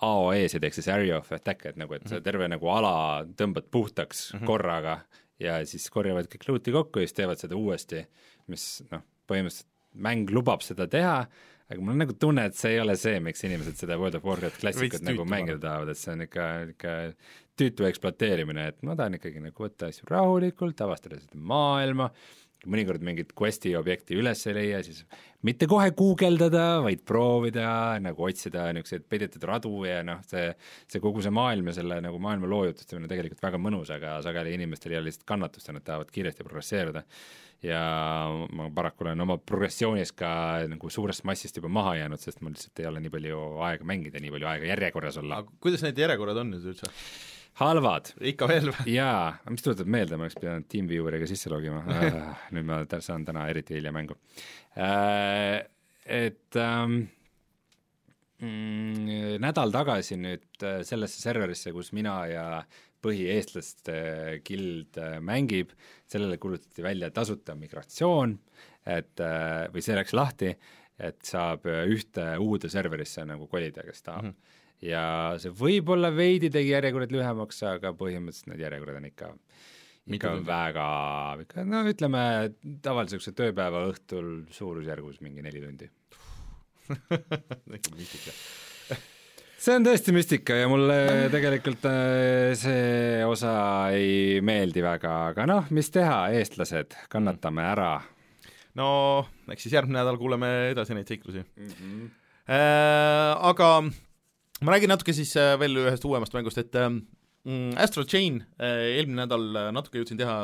AOE-sid ehk siis area of attack, et nagu, et mm -hmm. terve nagu ala tõmbad puhtaks mm -hmm. korraga ja siis korjavad kõik luuti kokku ja siis teevad seda uuesti mis noh, põhimõtteliselt mäng lubab seda teha, aga mul on nagu tunne, et see ei ole see, miks inimesed seda World of Warcraft klassikat nagu mängida tahavad, et see on ikka, ikka tüütu ekspluateerimine, et ma tahan ikkagi nagu võtta asju rahulikult, avastada seda maailma, mõnikord mingit quest'i objekti üles ei leia, siis mitte kohe guugeldada, vaid proovida nagu otsida niisuguseid peidetud radu ja noh, see, see kogu see maailm ja selle nagu maailma loojutustamine on tegelikult väga mõnus, aga sageli inimestel ei ole lihtsalt kannatust ja nad tahavad kiiresti progresseeruda ja ma paraku olen oma progressioonis ka nagu suurest massist juba maha jäänud, sest mul lihtsalt ei ole nii palju aega mängida, nii palju aega järjekorras olla. kuidas need järjekorrad on nüüd üldse? Halvad. ikka veel või? jaa, mis tuletab meelde, ma oleks pidanud TeamVieweriga sisse logima äh, nüüd ma saan täna eriti hilja mängu äh,. Et ähm, mm, nädal tagasi nüüd äh, sellesse serverisse, kus mina ja põhieestlaste gild äh, mängib, sellele kuulutati välja tasuta migratsioon, et äh, või see läks lahti, et saab ühte uude serverisse nagu kolida, kes tahab mm. -hmm. Ja see võib-olla veidi tegi järjekorrad lühemaks, aga põhimõtteliselt need järjekorrad on ikka ikka Mitu väga, ikka no ütleme, tavalise niisuguse tööpäeva õhtul suurusjärgus mingi neli tundi müstika see on tõesti müstika ja mulle tegelikult äh, see osa ei meeldi väga, aga noh, mis teha, eestlased, kannatame ära. no eks siis järgmine nädal kuuleme edasi neid seiklusi mm. -hmm. Äh, aga ma räägin natuke siis äh, veel ühest uuemast mängust, et äh, Astral Chain äh, eelmine nädal natuke jõudsin teha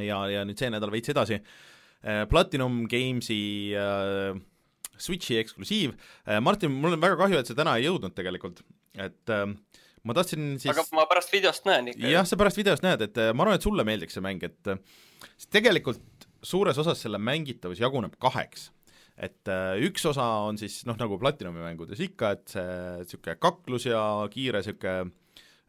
ja, ja nüüd see nädal veits edasi äh,, Platinum Gamesi äh, Switchi eksklusiiv, äh, Martin, mul on väga kahju, et sa täna ei jõudnud tegelikult, et äh, ma tahtsin siis aga ma pärast videost näen ikka. jah, sa pärast videost näed, et äh, ma arvan, et sulle meeldiks see mäng, et äh, tegelikult suures osas selle mängitavus jaguneb kaheks. Et äh, üks osa on siis noh, nagu Platinumi mängudes ikka, et see niisugune kaklus ja kiire niisugune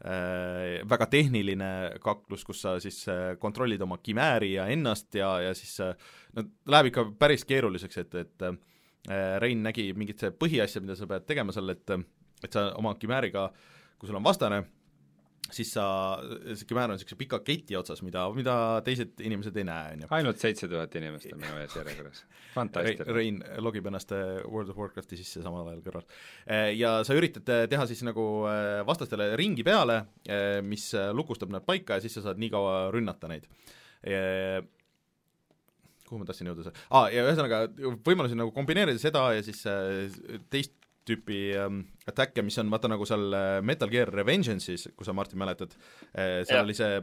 äh, väga tehniline kaklus, kus sa siis äh, kontrollid oma kimääri ja ennast ja, ja siis äh, no läheb ikka päris keeruliseks, et, et äh, Äh, Rein nägi mingit põhiasja, mida sa pead tegema seal, et et sa oma kimääriga, kui sul on vastane, siis sa, see kimäär on niisuguse pika keti otsas, mida, mida teised inimesed ei näe, on ju. ainult seitse tuhat inimest on minu ees järjekorras. fantastiline. Rein logib ennast äh, World of Warcrafti sisse samal ajal kõrval. Äh, ja sa üritad teha siis nagu vastastele ringi peale, mis lukustab nad paika ja siis sa saad nii kaua rünnata neid kuhu ma tahtsin jõuda, aa ah,, ja ühesõnaga võimalusi nagu kombineerida seda ja siis teist tüüpi ähm, attack'e, mis on vaata nagu seal äh, Metal Gear Revengeance'is, kui sa, Martin, mäletad äh,, seal ja. oli see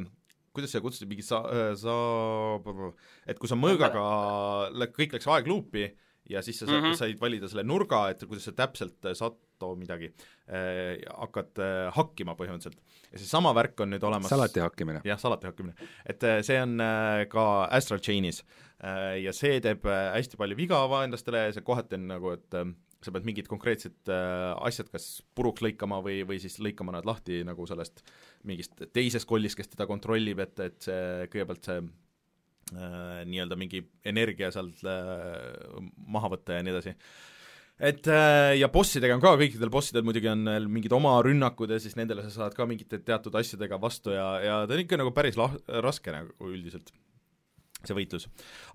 kuidas seda kutsuti, mingi sa-, äh, sa-, et kui sa mõõgaga, kõik läks aegluupi ja siis sa mm -hmm. said valida selle nurga, et kuidas sa täpselt äh, Sato midagi äh, hakkad äh, hakkima põhimõtteliselt. ja seesama värk on nüüd olemas salati hakkimine. jah, salati hakkimine. et äh, see on äh, ka Astral Chainis äh, ja see teeb hästi palju viga vaenlastele ja see kohati on nagu, et äh, sa pead mingid konkreetsed äh, asjad kas puruks lõikama või, või siis lõikama nad lahti nagu sellest mingist teisest kollist, kes teda kontrollib, et, et see kõigepealt see äh, nii-öelda mingi energia sealt äh, maha võtta ja nii edasi. Et äh, ja bossidega on ka, kõikidel bossidel muidugi on mingid oma rünnakud ja siis nendele sa saad ka mingite teatud asjadega vastu ja, ja ta on ikka nagu päris lah-, raske nagu üldiselt see võitlus.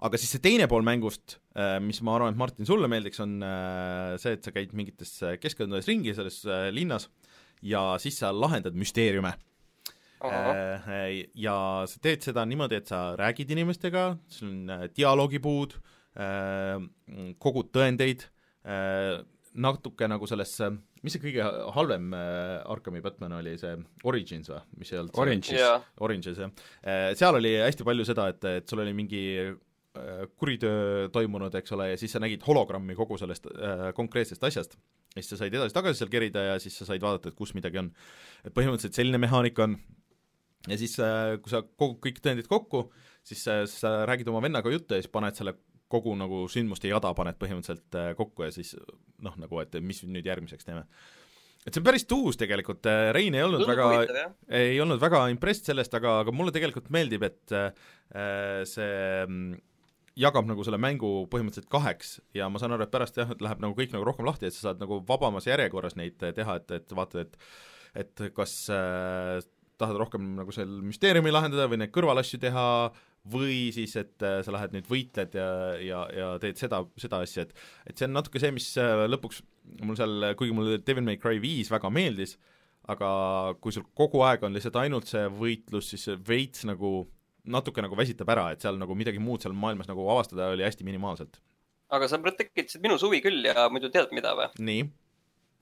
aga siis see teine pool mängust, äh, mis ma arvan, et Martin, sulle meeldiks, on äh, see, et sa käid mingites äh, keskkondades ringi selles linnas ja siis sa lahendad müsteeriume. ja sa teed seda niimoodi, et sa räägid inimestega, sul on dialoogipuud, kogud tõendeid, natuke nagu sellesse mis see kõige halvem äh, Arkami Batman oli, see Origins või, mis ei olnud Oranges yeah., Oranges jah äh,. Seal oli hästi palju seda, et, et sul oli mingi äh, kuritöö toimunud, eks ole, ja siis sa nägid hologrammi kogu sellest äh, konkreetsest asjast. ja siis sa said edasi-tagasi seal kerida ja siis sa said vaadata, et kus midagi on. et põhimõtteliselt selline mehaanika on ja siis, äh, kui sa kogud kõik tõendid kokku, siis äh, sa räägid oma vennaga juttu ja siis paned selle kogu nagu sündmuste jada paned põhimõtteliselt äh, kokku ja siis noh, nagu et mis nüüd järgmiseks teeme. et see on päris tuus tegelikult, äh, Rein ei olnud Tundub väga, ei olnud väga impressed sellest, aga, aga mulle tegelikult meeldib, et äh, see mm, jagab nagu selle mängu põhimõtteliselt kaheks ja ma saan aru, et pärast jah, et läheb nagu kõik nagu rohkem lahti, et sa saad nagu vabamas järjekorras neid teha, et, et vaatad, et et kas äh, tahad rohkem nagu seal müsteeriumi lahendada või neid kõrvalasju teha või siis, et äh, sa lähed nüüd võitled ja, ja, ja teed seda, seda asja, et et see on natuke see, mis äh, lõpuks mul seal, kuigi mulle Devil May Cry viis väga meeldis, aga kui sul kogu aeg on lihtsalt ainult see võitlus, siis see veits nagu natuke nagu väsitab ära, et seal nagu midagi muud seal maailmas nagu avastada oli hästi minimaalselt. aga sa tekitasid minus huvi küll ja muidu tead mida või? nii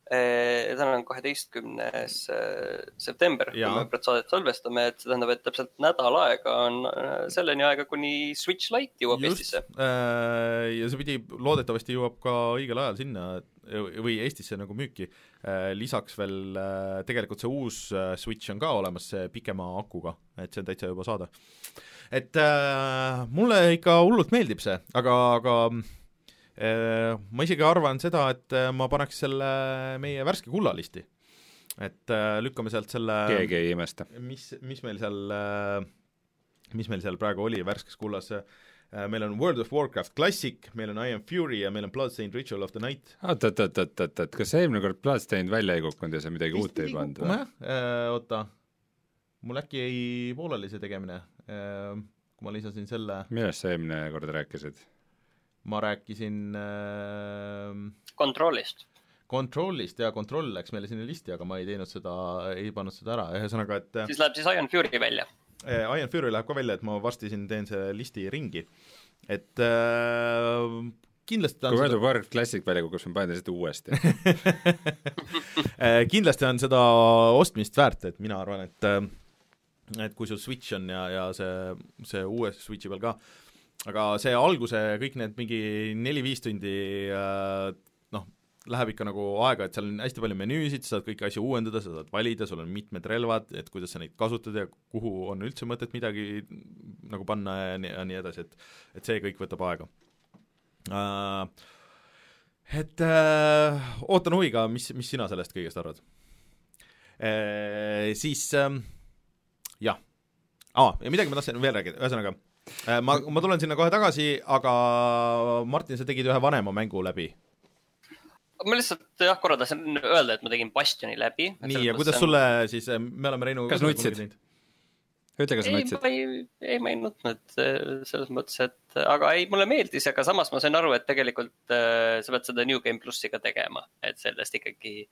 täna on kaheteistkümnes eh, september, kui me praegu saadet salvestame, et see tähendab, et täpselt nädal aega on eh, selleni aega, kuni Switch Lite jõuab Just, Eestisse. ja see pidi, loodetavasti jõuab ka õigel ajal sinna või Eestisse nagu müüki. lisaks veel tegelikult see uus Switch on ka olemas, see pikema akuga, et see on täitsa juba saada. et mulle ikka hullult meeldib see, aga, aga ma isegi arvan seda, et äh, ma paneks selle meie värske kullalisti. et äh, lükkame sealt selle keegi ei imesta. mis, mis meil seal, mis meil seal praegu oli värskes kullas, meil on World of Warcraft Classic, meil on I am Fury ja meil on Bloodstained Ritual of the Night. oot, oot, oot, oot, oot, oot, kas eelmine kord Bloodstained välja ei kukkunud ja sa midagi Vist uut ei pannud või? oota, mul äkki jäi pooleli see tegemine, kui ma lisasin selle millest sa eelmine kord rääkisid? Ma rääkisin äh, Controlist. Controlist ja Control läks meile sinna listi, aga ma ei teinud seda, ei pannud seda ära, ühesõnaga, et siis läheb siis Iron Fury välja? Äh, Iron Fury läheb ka välja, et ma varsti siin teen selle listi ringi. et äh, kindlasti kui World of Warcraft Classic välja kukub, siis ma panen ta seda uuesti äh, kindlasti on seda ostmist väärt, et mina arvan, et äh, et kui sul Switch on ja, ja see, see uue Switchi peal ka, aga see alguse, kõik need mingi neli-viis tundi äh, noh, läheb ikka nagu aega, et seal on hästi palju menüüsid, sa saad kõiki asju uuendada, sa saad valida, sul on mitmed relvad, et kuidas sa neid kasutad ja kuhu on üldse mõtet midagi nagu panna ja nii, ja nii edasi, et et see kõik võtab aega uh,. Et uh, ootan huviga, mis, mis sina sellest kõigest arvad uh,? Siis uh, jah ah,, ja midagi ma tahtsin veel rääkida, ühesõnaga Äh, ma, ma tulen sinna kohe tagasi, aga Martin, sa tegid ühe vanema mängu läbi. ma lihtsalt jah, korra tahtsin öelda, et ma tegin Bastioni läbi. nii, ja kuidas on... sulle siis, äh, me oleme Reinu kas nutsid? ütle, kas sa nutsid? ei, ei, ma ei nutnud äh, selles mõttes, et aga ei, mulle meeldis, aga samas ma sain aru, et tegelikult äh, sa pead seda New Game plussi ka tegema, et sellest ikkagi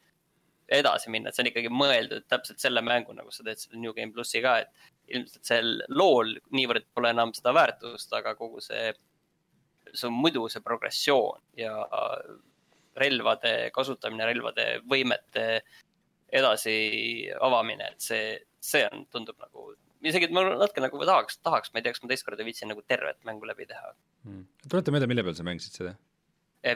edasi minna, et see on ikkagi mõeldud täpselt selle mängu, nagu sa teed selle New Game plussi ka, et ilmselt sel lool niivõrd pole enam seda väärtust, aga kogu see, see on muidu see progressioon ja relvade kasutamine, relvade võimete edasi avamine, et see, see on, tundub nagu, isegi ma natuke nagu tahaks, tahaks, ma ei tea, kas ma teist korda viitsin nagu tervet mängu läbi teha hmm.. tuleta meelde, mille peal sa mängisid seda?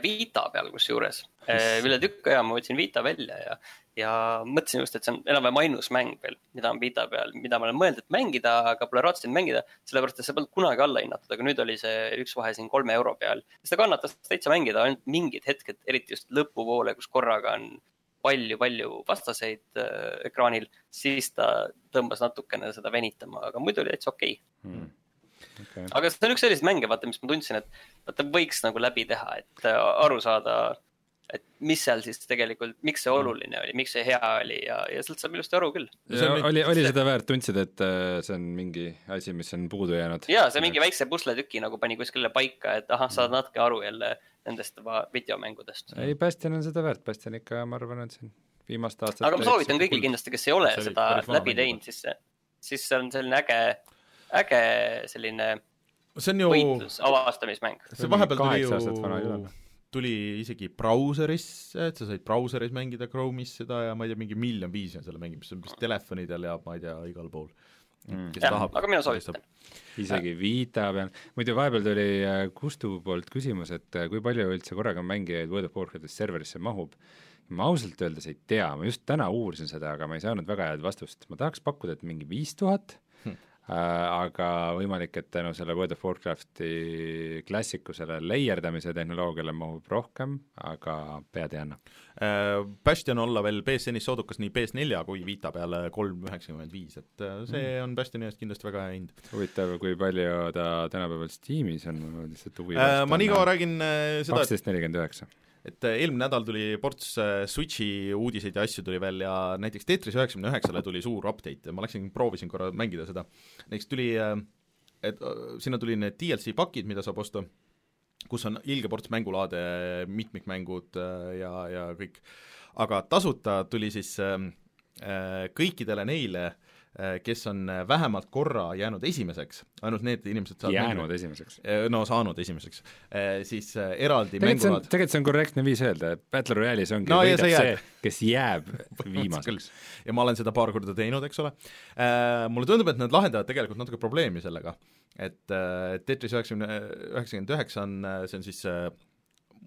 Vita peal kusjuures. üle tükk aja ma võtsin Vita välja ja, ja mõtlesin just, et see on enam-vähem ainus mäng veel, mida on Vita peal, mida ma olen mõelnud, et mängida, aga pole raatsinud mängida. sellepärast, et see polnud kunagi alla hinnatud, aga nüüd oli see üks vahe siin kolme euro peal. seda kannatas täitsa mängida, ainult mingid hetked, eriti just lõpupoole, kus korraga on palju-palju vastaseid äh, ekraanil, siis ta tõmbas natukene seda venitama, aga muidu oli täitsa okei okay. hmm okay.. aga see on üks selliseid mänge, vaata, mis ma tundsin, et vaata võiks nagu läbi teha, et äh, aru saada, et mis seal siis tegelikult, miks see oluline oli, miks see hea oli ja, ja sealt saab ilusti aru küll. oli, oli seda väärt, tundsid, et äh, see on mingi asi, mis on puudu jäänud? jaa, see mingi väikse pusletüki nagu pani kuskile paika, et ahah, saad natuke aru jälle nendest videomängudest. ei, Bastion on seda väärt, Bastion ikka, ma arvan, on siin viimaste aastate aga ma soovitan kõigil kindlasti, kes ei ole seda läbi teinud, siis see, siis see on selline äge äge selline see on ju võitlus, avastamismäng. see vahepeal tuli ju, tuli isegi brauserisse, et sa said brauseris mängida Chrome'is seda ja ma ei tea, mingi miljon viisi on selle mängimist, see on vist telefonidel ja ma ei tea, igal pool. Mm.. jah, aga mina soovitan. isegi Vita peal, muidu vahepeal tuli äh, Kustu poolt küsimus, et äh, kui palju üldse korraga mängijaid World of Warcraftist serverisse mahub. Ma ausalt öeldes ei tea, ma just täna uurisin seda, aga ma ei saanud väga head vastust, ma tahaks pakkuda, et mingi viis tuhat aga võimalik, et tänu selle World of Warcrafti klassikusele leierdamise tehnoloogiale mahub rohkem, aga pead ei anna. Äh, Bastion olla veel BSN-is soodukas nii PS4 kui Vita peale kolm üheksakümmend viis, et äh, see mm. on Bastioni eest kindlasti väga hea hind. huvitav, kui palju ta tänapäeval Steamis on, ma lihtsalt huvi äh, ma nii kaua räägin seda kaksteist nelikümmend üheksa et äh, eelmine nädal tuli ports äh, Switchi uudiseid ja asju tuli veel ja näiteks Tetris üheksakümne üheksale tuli suur update ja ma läksin, proovisin korra mängida seda. näiteks tuli, äh, et sinna tuli need DLC pakid, mida saab osta, kus on ilge ports mängulaade, mitmikmängud ja, ja kõik, aga tasuta tuli siis kõikidele neile äh, kes on äh, vähemalt korra jäänud esimeseks, ainult need inimesed saavad jäänud mängu. esimeseks? Äh, no saanud esimeseks, siis eraldi mängulaad tegelikult see on korrektne viis öelda, et Battle Royale'is ongi no, võidab see, kes jääb viimaseks. ja ma olen seda paar korda teinud, eks ole, mulle tundub, et nad lahendavad tegelikult natuke probleemi sellega, et Tetris üheksakümne, üheksakümmend üheksa on, see on siis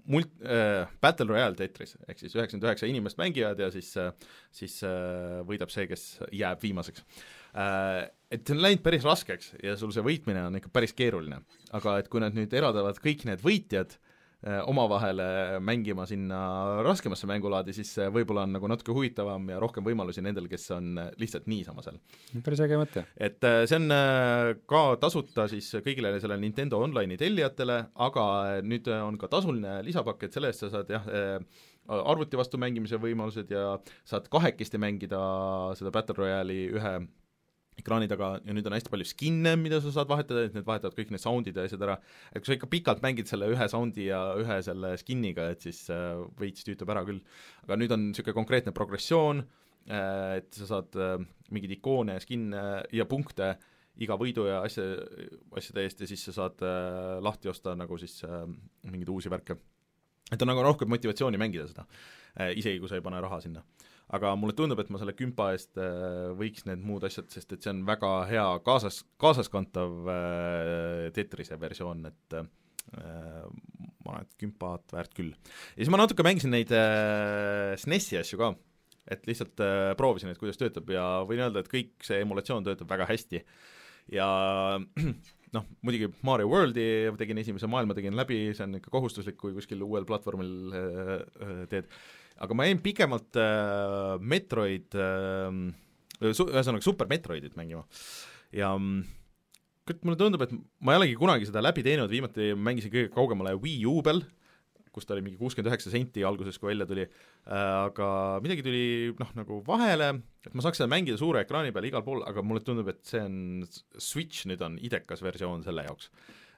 mult- äh,, Battle Royale Tetris, ehk siis üheksakümmend üheksa inimest mängivad ja siis, siis äh, võidab see, kes jääb viimaseks äh,. Et see on läinud päris raskeks ja sul see võitmine on ikka päris keeruline. aga et kui nad nüüd eraldavad kõik need võitjad äh, Äh, omavahel mängima sinna raskemasse mängulaadi, siis võib-olla on nagu natuke huvitavam ja rohkem võimalusi nendel, kes on lihtsalt niisama seal. päris äge mõte. et äh, see on ka tasuta siis kõigile sellele Nintendo Online'i tellijatele, aga nüüd on ka tasuline lisapakk, et selle eest sa saad jah, arvuti vastu mängimise võimalused ja saad kahekesti mängida seda Battle Royale'i ühe ekraani taga ja nüüd on hästi palju skin'e, mida sa saad vahetada, et need vahetavad kõik need sound'id ja asjad ära, et kui sa ikka pikalt mängid selle ühe sound'i ja ühe selle skin'iga, et siis äh, veits tüütab ära küll. aga nüüd on niisugune konkreetne progressioon äh,, et sa saad äh, mingeid ikoone ja skin'e ja punkte iga võidu ja asja, asjade eest ja siis sa saad äh, lahti osta nagu siis äh, mingeid uusi värke. et on nagu rohkem motivatsiooni mängida seda äh,, isegi kui sa ei pane raha sinna aga mulle tundub, et ma selle kümpa eest äh, võiks need muud asjad, sest et see on väga hea kaasas, kaasaskantav äh, Tetrise versioon, et äh, ma arvan, et kümpat väärt küll. ja siis ma natuke mängisin neid SNES-i asju ka, et lihtsalt proovisin, et kuidas töötab ja võin öelda, et kõik see emulatsioon töötab väga hästi. Ja noh, muidugi Mario Worldi tegin esimese maailma, tegin läbi, see on ikka kohustuslik, kui kuskil uuel platvormil teed aga ma jäin pikemalt äh, Metroid äh, su-, ühesõnaga Super Metroidit mängima. Ja mm, kurat, mulle tundub, et ma ei olegi kunagi seda läbi teinud, viimati mängisin kõige kaugemale Wii U peal, kus ta oli mingi kuuskümmend üheksa senti alguses, kui välja tuli. Äh,, aga midagi tuli noh, nagu vahele, et ma saaks seda mängida suure ekraani peal igal pool, aga mulle tundub, et see on, Switch nüüd on idekas versioon selle jaoks.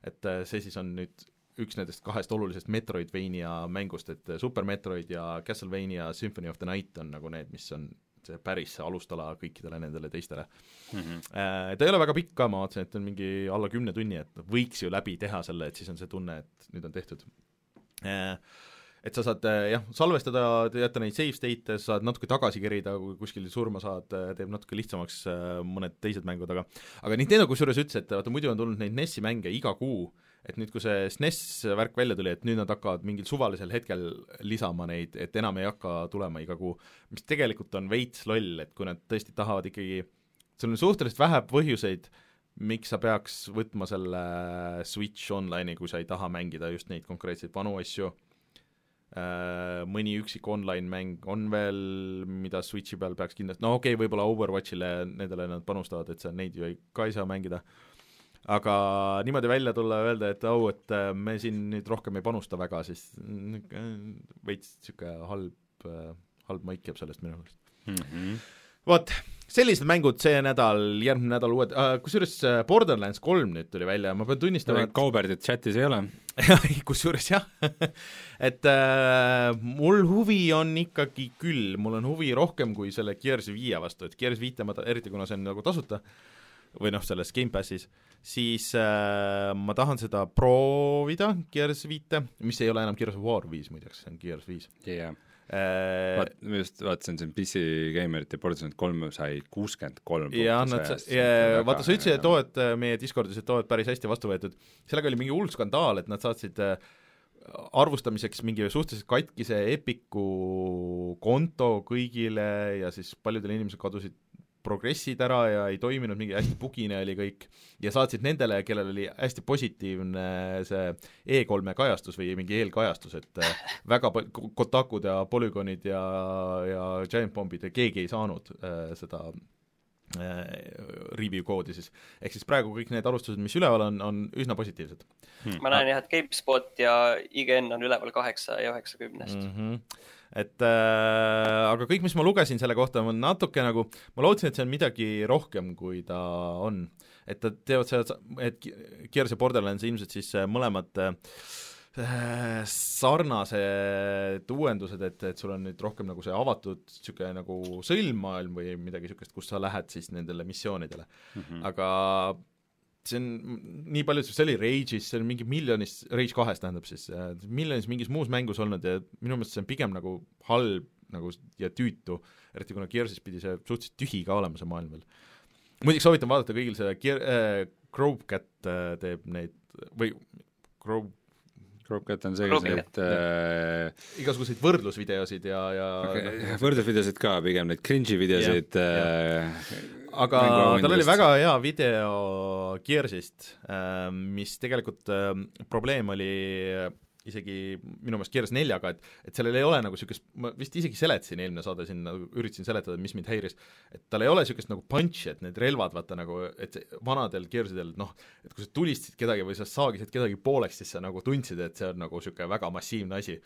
et äh, see siis on nüüd üks nendest kahest olulisest Metroidvania mängust, et Super Metroid ja Castlevania Symphony of the Night on nagu need, mis on see päris alustala kõikidele nendele teistele mm. -hmm. Ta ei ole väga pikk ka, ma vaatasin, et on mingi alla kümne tunni, et võiks ju läbi teha selle, et siis on see tunne, et nüüd on tehtud. Äh, et sa saad äh, jah, salvestada, jätta neid save state'e, sa saad natuke tagasi kerida, kui kuskil surma saad, teeb natuke lihtsamaks mõned teised mängud, aga aga Nintendo kusjuures ütles, et vaata muidu on tulnud neid NES-i mänge iga kuu et nüüd, kui see SNES värk välja tuli, et nüüd nad hakkavad mingil suvalisel hetkel lisama neid, et enam ei hakka tulema iga kuu, mis tegelikult on veits loll, et kui nad tõesti tahavad ikkagi, sul on suhteliselt vähe põhjuseid, miks sa peaks võtma selle Switch Online'i, kui sa ei taha mängida just neid konkreetseid vanu asju, äh, mõni üksik online-mäng on veel, mida Switchi peal peaks kindlasti, no okei okay,, võib-olla Overwatchile, nendele nad panustavad, et sa neid ju ei, ka ei saa mängida aga niimoodi välja tulla ja öelda, et au, et äh, me siin nüüd rohkem ei panusta väga, siis veits niisugune halb, äh, halb maik jääb sellest minu meelest. Mm -hmm.. vot, sellised mängud see nädal, järgmine nädal uued uh,, kusjuures Borderlands kolm nüüd tuli välja ja ma pean tunnistama et Kauberdit chatis ei ole. Kusjuures jah. Et äh, mul huvi on ikkagi küll, mul on huvi rohkem kui selle Gears viie vastu, et Gears viite ma, eriti kuna see on nagu tasuta, või noh, selles Gamepassis, siis äh, ma tahan seda proovida, Gears viite, mis ei ole enam Gears of War viis muideks, see on Gears viis. Yeah.. Äh, vaat-, ma just vaatasin siin PC Gamerite Borderlands kolm sai kuuskümmend kolm jah, nad, vaata sa ütlesid, et oo, et äh, meie Discordis, et oo, et päris hästi vastu võetud, sellega oli mingi hull skandaal, et nad saatsid äh, arvustamiseks mingi suhteliselt katkise Epiku konto kõigile ja siis paljudel inimesel kadusid progressid ära ja ei toiminud, mingi hästi bugine oli kõik, ja saatsid nendele, kellel oli hästi positiivne see E3-e kajastus või mingi eelkajastus, et äh, väga palju, Kotakud ja Polygonid ja, ja Giant Bombid ja keegi ei saanud äh, seda äh, review koodi siis. ehk siis praegu kõik need arvustused, mis üleval on, on üsna positiivsed hmm.. ma näen jah, et GameSpot ja IGN on üleval kaheksa ja üheksakümnest mm. -hmm et äh, aga kõik, mis ma lugesin selle kohta, on natuke nagu, ma lootsin, et see on midagi rohkem, kui ta on. et nad teevad seda, et Gears ja Borderlands ilmselt siis äh, mõlemad äh, sarnased uuendused, et, et sul on nüüd rohkem nagu see avatud niisugune nagu sõlmmaailm või midagi niisugust, kus sa lähed siis nendele missioonidele mm. -hmm. aga see on nii palju, see oli Rage'is, see on mingi miljonis, Rage kahes tähendab siis, äh, miljonis mingis muus mängus olnud ja minu meelest see on pigem nagu halb nagu ja tüütu, eriti kuna Gearsis pidi see suhteliselt tühi ka olema, see maailm veel. muideks soovitan vaadata kõigil seda Gear äh,, Grovecat äh, teeb neid või Grove Cropcat on see, kes neid äh, igasuguseid võrdlusvideosid ja, ja okay, võrdlusvideosid ka, pigem neid cringe'i videosid yeah, äh, aga tal oli väga hea video Gearsist äh,, mis tegelikult äh, probleem oli isegi minu meelest Gears neljaga, et et sellel ei ole nagu niisugust, ma vist isegi seletasin eelmine saade siin, nagu üritasin seletada, mis mind häiris, et tal ei ole niisugust nagu punch'i, et need relvad, vaata nagu, et vanadel Gearsidel noh, et kui sa tulistasid kedagi või sa saagisid kedagi pooleks, siis sa nagu tundsid, et see on nagu niisugune väga massiivne asi.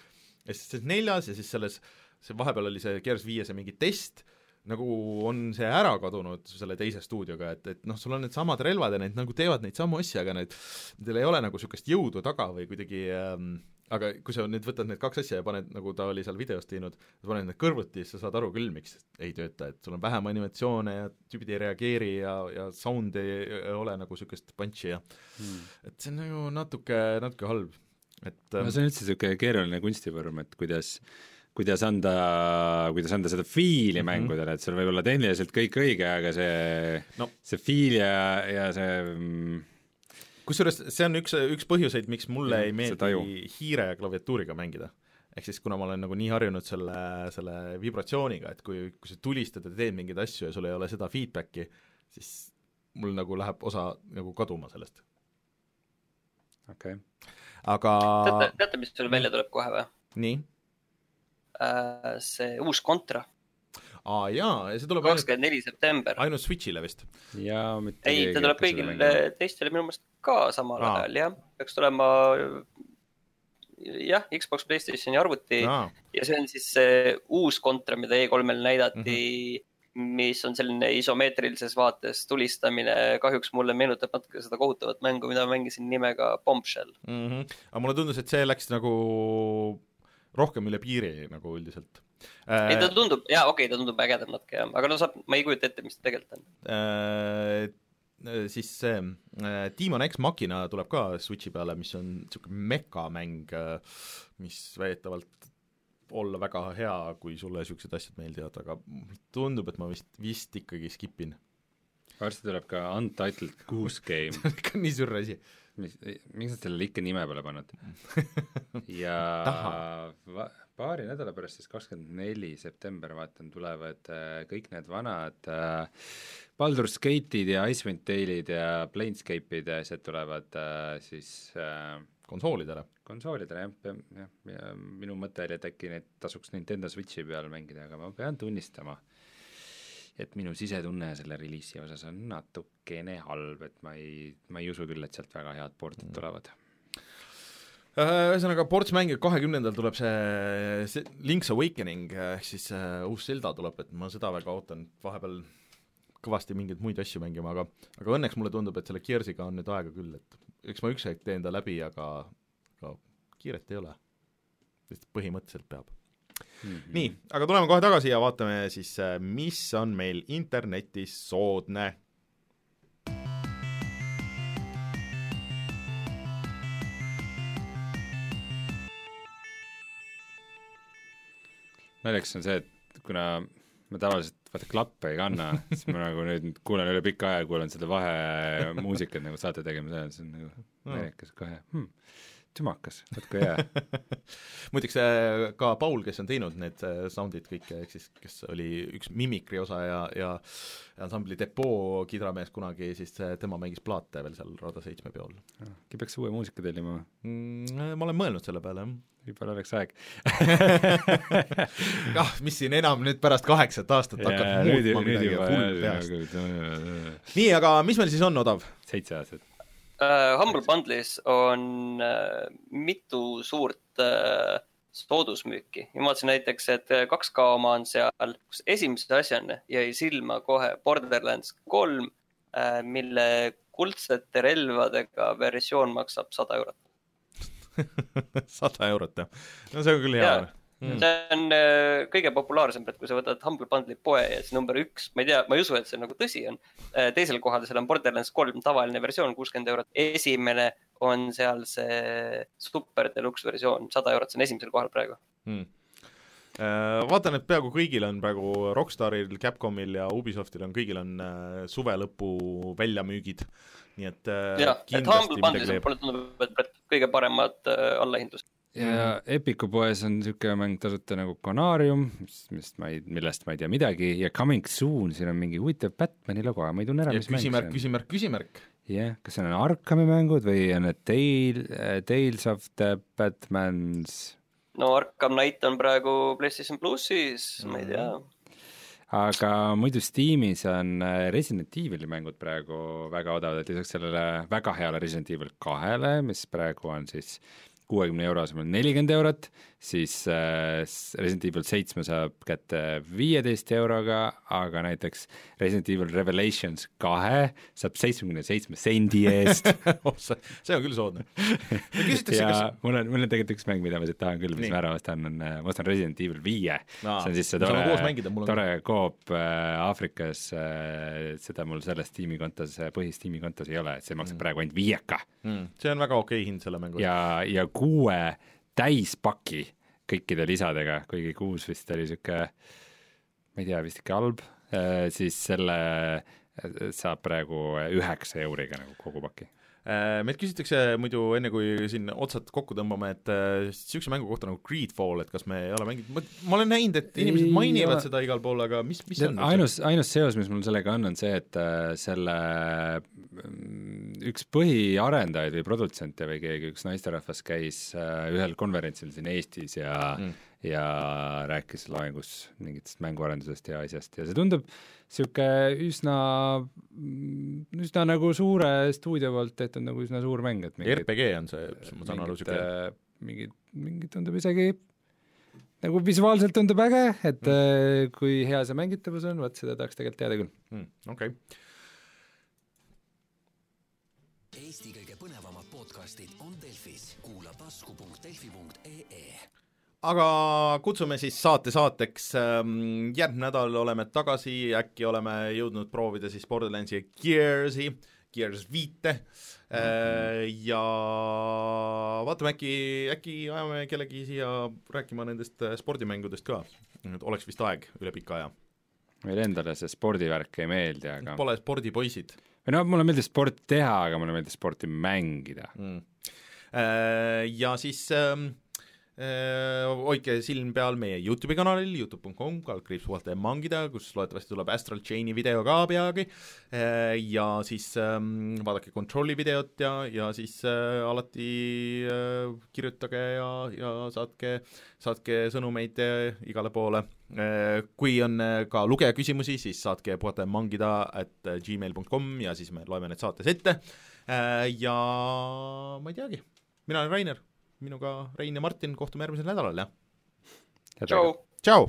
ja siis see neljas ja siis selles, see vahepeal oli see Gears viies mingi test, nagu on see ära kadunud selle teise stuudioga, et, et noh, sul on needsamad relvad ja need nagu teevad neid samu asju, aga need, nendel ei ole nagu niisugust jõudu taga või kuidagi ähm, aga kui sa nüüd võtad need kaks asja ja paned, nagu ta oli seal videos teinud, paned need kõrvuti, siis sa saad aru küll, miks ei tööta, et sul on vähem animatsioone ja tüübid ei reageeri ja, ja sound ei, ei ole nagu niisugust punch'i ja hmm. et see on nagu natuke, natuke halb, et no ähm, see on üldse niisugune keeruline kunstivorm, et kuidas kuidas anda, kuidas anda seda fiili mm -hmm. mängudele, et seal võib olla tehniliselt kõik õige, aga see no., see fiil ja, ja see mm, kusjuures see on üks, üks põhjuseid, miks mulle ja, ei meeldi hiire klaviatuuriga mängida. ehk siis kuna ma olen nagu nii harjunud selle, selle vibratsiooniga, et kui, kui sa tulistad ja teed mingeid asju ja sul ei ole seda feedbacki, siis mul nagu läheb osa nagu kaduma sellest. okei okay.. aga teate, teate, mis sul välja tuleb kohe või? nii? See uus Contra. aa jaa, ja see tuleb kakskümmend neli september. ainult Switch'ile vist? jaa, mitte ei, ta tuleb kõigile teistele minu meelest ka samal aa. ajal, jah. peaks tulema jah, Xbox, Playstationi arvuti aa. ja see on siis see uus Contra, mida E3-l näidati mm. -hmm mis on selline isomeetrilises vaates tulistamine, kahjuks mulle meenutab natuke seda kohutavat mängu, mida ma mängisin nimega Bombshell mm. -hmm. aga mulle tundus, et see läks nagu rohkem üle piiri nagu üldiselt äh,. ei, ta tundub, jaa, okei okay,, ta tundub ägedam natuke jah, aga no saab, ma ei kujuta ette, mis ta tegelikult on äh,. siis see äh, Demon X Machina tuleb ka Switchi peale, mis on niisugune mekamäng, äh, mis väidetavalt olla väga hea, kui sulle niisugused asjad meeldivad, aga tundub, et ma vist, vist ikkagi skip in varsti tuleb ka Untitled Goose Game see on ikka nii sürr asi. Mis, miks nad sellele ikka nime pole pannud? Ja va, paari nädala pärast, siis kakskümmend neli september, vaatan, tulevad äh, kõik need vanad äh, Baldur's Gate'id ja Icewind Dale'id ja Planescape'id ja asjad tulevad äh, siis äh, konsoolidele? konsoolidele jah, jah, ja minu mõte oli, et äkki neid tasuks Nintendo Switchi peal mängida, aga ma pean tunnistama äh,, et minu sisetunne selle reliisi osas on natukene halb, et ma ei, ma ei usu küll, et sealt väga head pordid mm. tulevad äh, ühesõnaga, ports mänge kahekümnendal tuleb see, see Link's Awakening ehk siis uh, uus Zelda tuleb, et ma seda väga ootan, vahepeal kõvasti mingeid muid asju mängima, aga aga õnneks mulle tundub, et selle Gearsiga on nüüd aega küll, et eks ma üks hetk teen ta läbi, aga aga kiiret ei ole. lihtsalt põhimõtteliselt peab Mm -hmm. nii, aga tuleme kohe tagasi ja vaatame siis, äh, mis on meil internetis soodne. naljakas on see, et kuna ma tavaliselt vaata klappe ei kanna, siis ma nagu nüüd kuulen üle pika aja, kuulen seda vahemuusikat nagu saate tegemise ajal, see on nagu naljakas kohe hmm tümakas, kui hea muideks äh, ka Paul, kes on teinud need äh, sound'id kõik, ehk siis kes oli üks Mimikri osa ja, ja ansambli Depot kidramees kunagi, siis tema mängis plaate veel seal Rada seitsme peol. äkki peaks uue muusika tellima mm,? ma olen mõelnud selle peale, jah võib-olla oleks aeg ah, mis siin enam nüüd pärast kaheksat aastat yeah, hakkad muutma midagi hull peast. nii, aga mis meil siis on odav? seitse aastat uh,. Humble Bundle'is on uh, mitu suurt uh, soodusmüüki. Ja ma vaatasin näiteks, et 2K oma on seal, kus esimese asjana jäi silma kohe Borderlands kolm uh,, mille kuldsete relvadega versioon maksab sada eurot. Sada eurot jah, no see on küll hea mm.. see on äh, kõige populaarsem, et kui sa võtad Humble Bundle'i poe ja siis number üks, ma ei tea, ma ei usu, et see nagu tõsi on äh,. teisel kohal seal on Borderlands kolm tavaline versioon, kuuskümmend eurot. esimene on seal see super deluxe versioon, sada eurot, see on esimesel kohal praegu. Mm. Vaatan, et peaaegu kõigil on praegu Rockstaril, Capcomil ja Ubisoftil on, kõigil on suve lõpu väljamüügid, nii et ja, et Humble Bundle'is mulle tundub, et kõige paremad allahindlused ja Epiku poes on niisugune mäng tasuta nagu Conaarium, mis, mis ma ei, millest ma ei tea midagi, ja Coming Soon, siin on mingi huvitav Batmani logo, aga ma ei tunne ära, mis küsimärk, küsimärk, küsimärk. jah yeah., kas need on Arkami mängud või on need Tale, Tales of the Batmans? no Arkham Knight on praegu PlayStation plussis mm, ma ei tea aga muidu Steamis on äh, Resident Evil'i mängud praegu väga odavad, et lisaks sellele väga heale Resident Evil kahele, mis praegu on siis kuuekümne euro asemel nelikümmend eurot, siis äh, Resident Evil seitsme saab kätte viieteist euroga, aga näiteks Resident Evil Revelations kahe saab seitsmekümne seitsme sendi eest oh, see on küll soodne. ja kas... mul on, mul on tegelikult üks mäng, mida ma siit tahan küll, mis Nii. ma ära ostan, on, äh, ma ostan Resident Evil viie see on siis see tore, tore koop äh, Aafrikas seda mul selles Steam'i kontos, äh, põhis Steam'i kontos ei ole, et see maksab mm. praegu ainult viieka mm.. see on väga okei okay hind selle mängu eest. ja, ja kuue täispaki kõikide lisadega, kuigi kuus vist oli niisugune, ma ei tea, vist ikka halb, äh, siis selle äh, saab praegu üheksa euriga nagu kogu paki meilt küsitakse muidu, enne kui siin otsad kokku tõmbame, et niisuguse äh, mängu kohta nagu Greedfall, et kas me ei ole mänginud, ma, olen näinud, et inimesed mainivad ja... seda igal pool, aga mis, mis see on? ainus, ainus seos, mis mul sellega on, on see, et äh, selle mm, üks põhiarendajaid või produtsente või keegi, üks naisterahvas käis ühel konverentsil siin Eestis ja mm ja rääkis loengus mingitest mänguarendusest ja asjast ja see tundub niisugune üsna, üsna nagu suure stuudio poolt tehtud nagu üsna suur mäng, et mingid, RPG on see, ma saan aru, niisugune mingid, mingid tundub isegi nagu visuaalselt tundub äge, et mm. Äh, kui hea see mängitavus on, vot seda tahaks tegelikult teada küll mm,. okei okay. Eesti kõige põnevamad podcastid on Delfis, kuula tasku.delfi.ee aga kutsume siis saate saateks, ähm, järgmine nädal oleme tagasi, äkki oleme jõudnud proovida siis Borderlandsi Gears'i, Gears viite. Mm, -hmm. ja vaatame, äkki, äkki ajame kellegi siia rääkima nendest äh, spordimängudest ka, et oleks vist aeg üle pika aja. Meile endale see spordivärk ei meeldi, aga Pole spordipoisid. või no mulle meeldib sporti teha, aga mulle meeldib sporti mängida. Mm.. Ja siis Äh, hoidke silm peal meie Youtube'i kanalil, Youtube.com, kaldkriips puhata ja mangida, kus loodetavasti tuleb Astral Chaini video ka peagi, äh, ja siis ähm, vaadake Control'i videot ja, ja siis äh, alati äh, kirjutage ja, ja saatke, saatke sõnumeid äh, igale poole. Äh,. Kui on äh, ka lugeja küsimusi, siis saatke puhata ja mangida at gmail.com ja siis me loeme need saates ette. Äh, ja ma ei teagi, mina olen Rainer minuga Rein ja Martin, kohtume järgmisel nädalal, jah. tšau. tšau.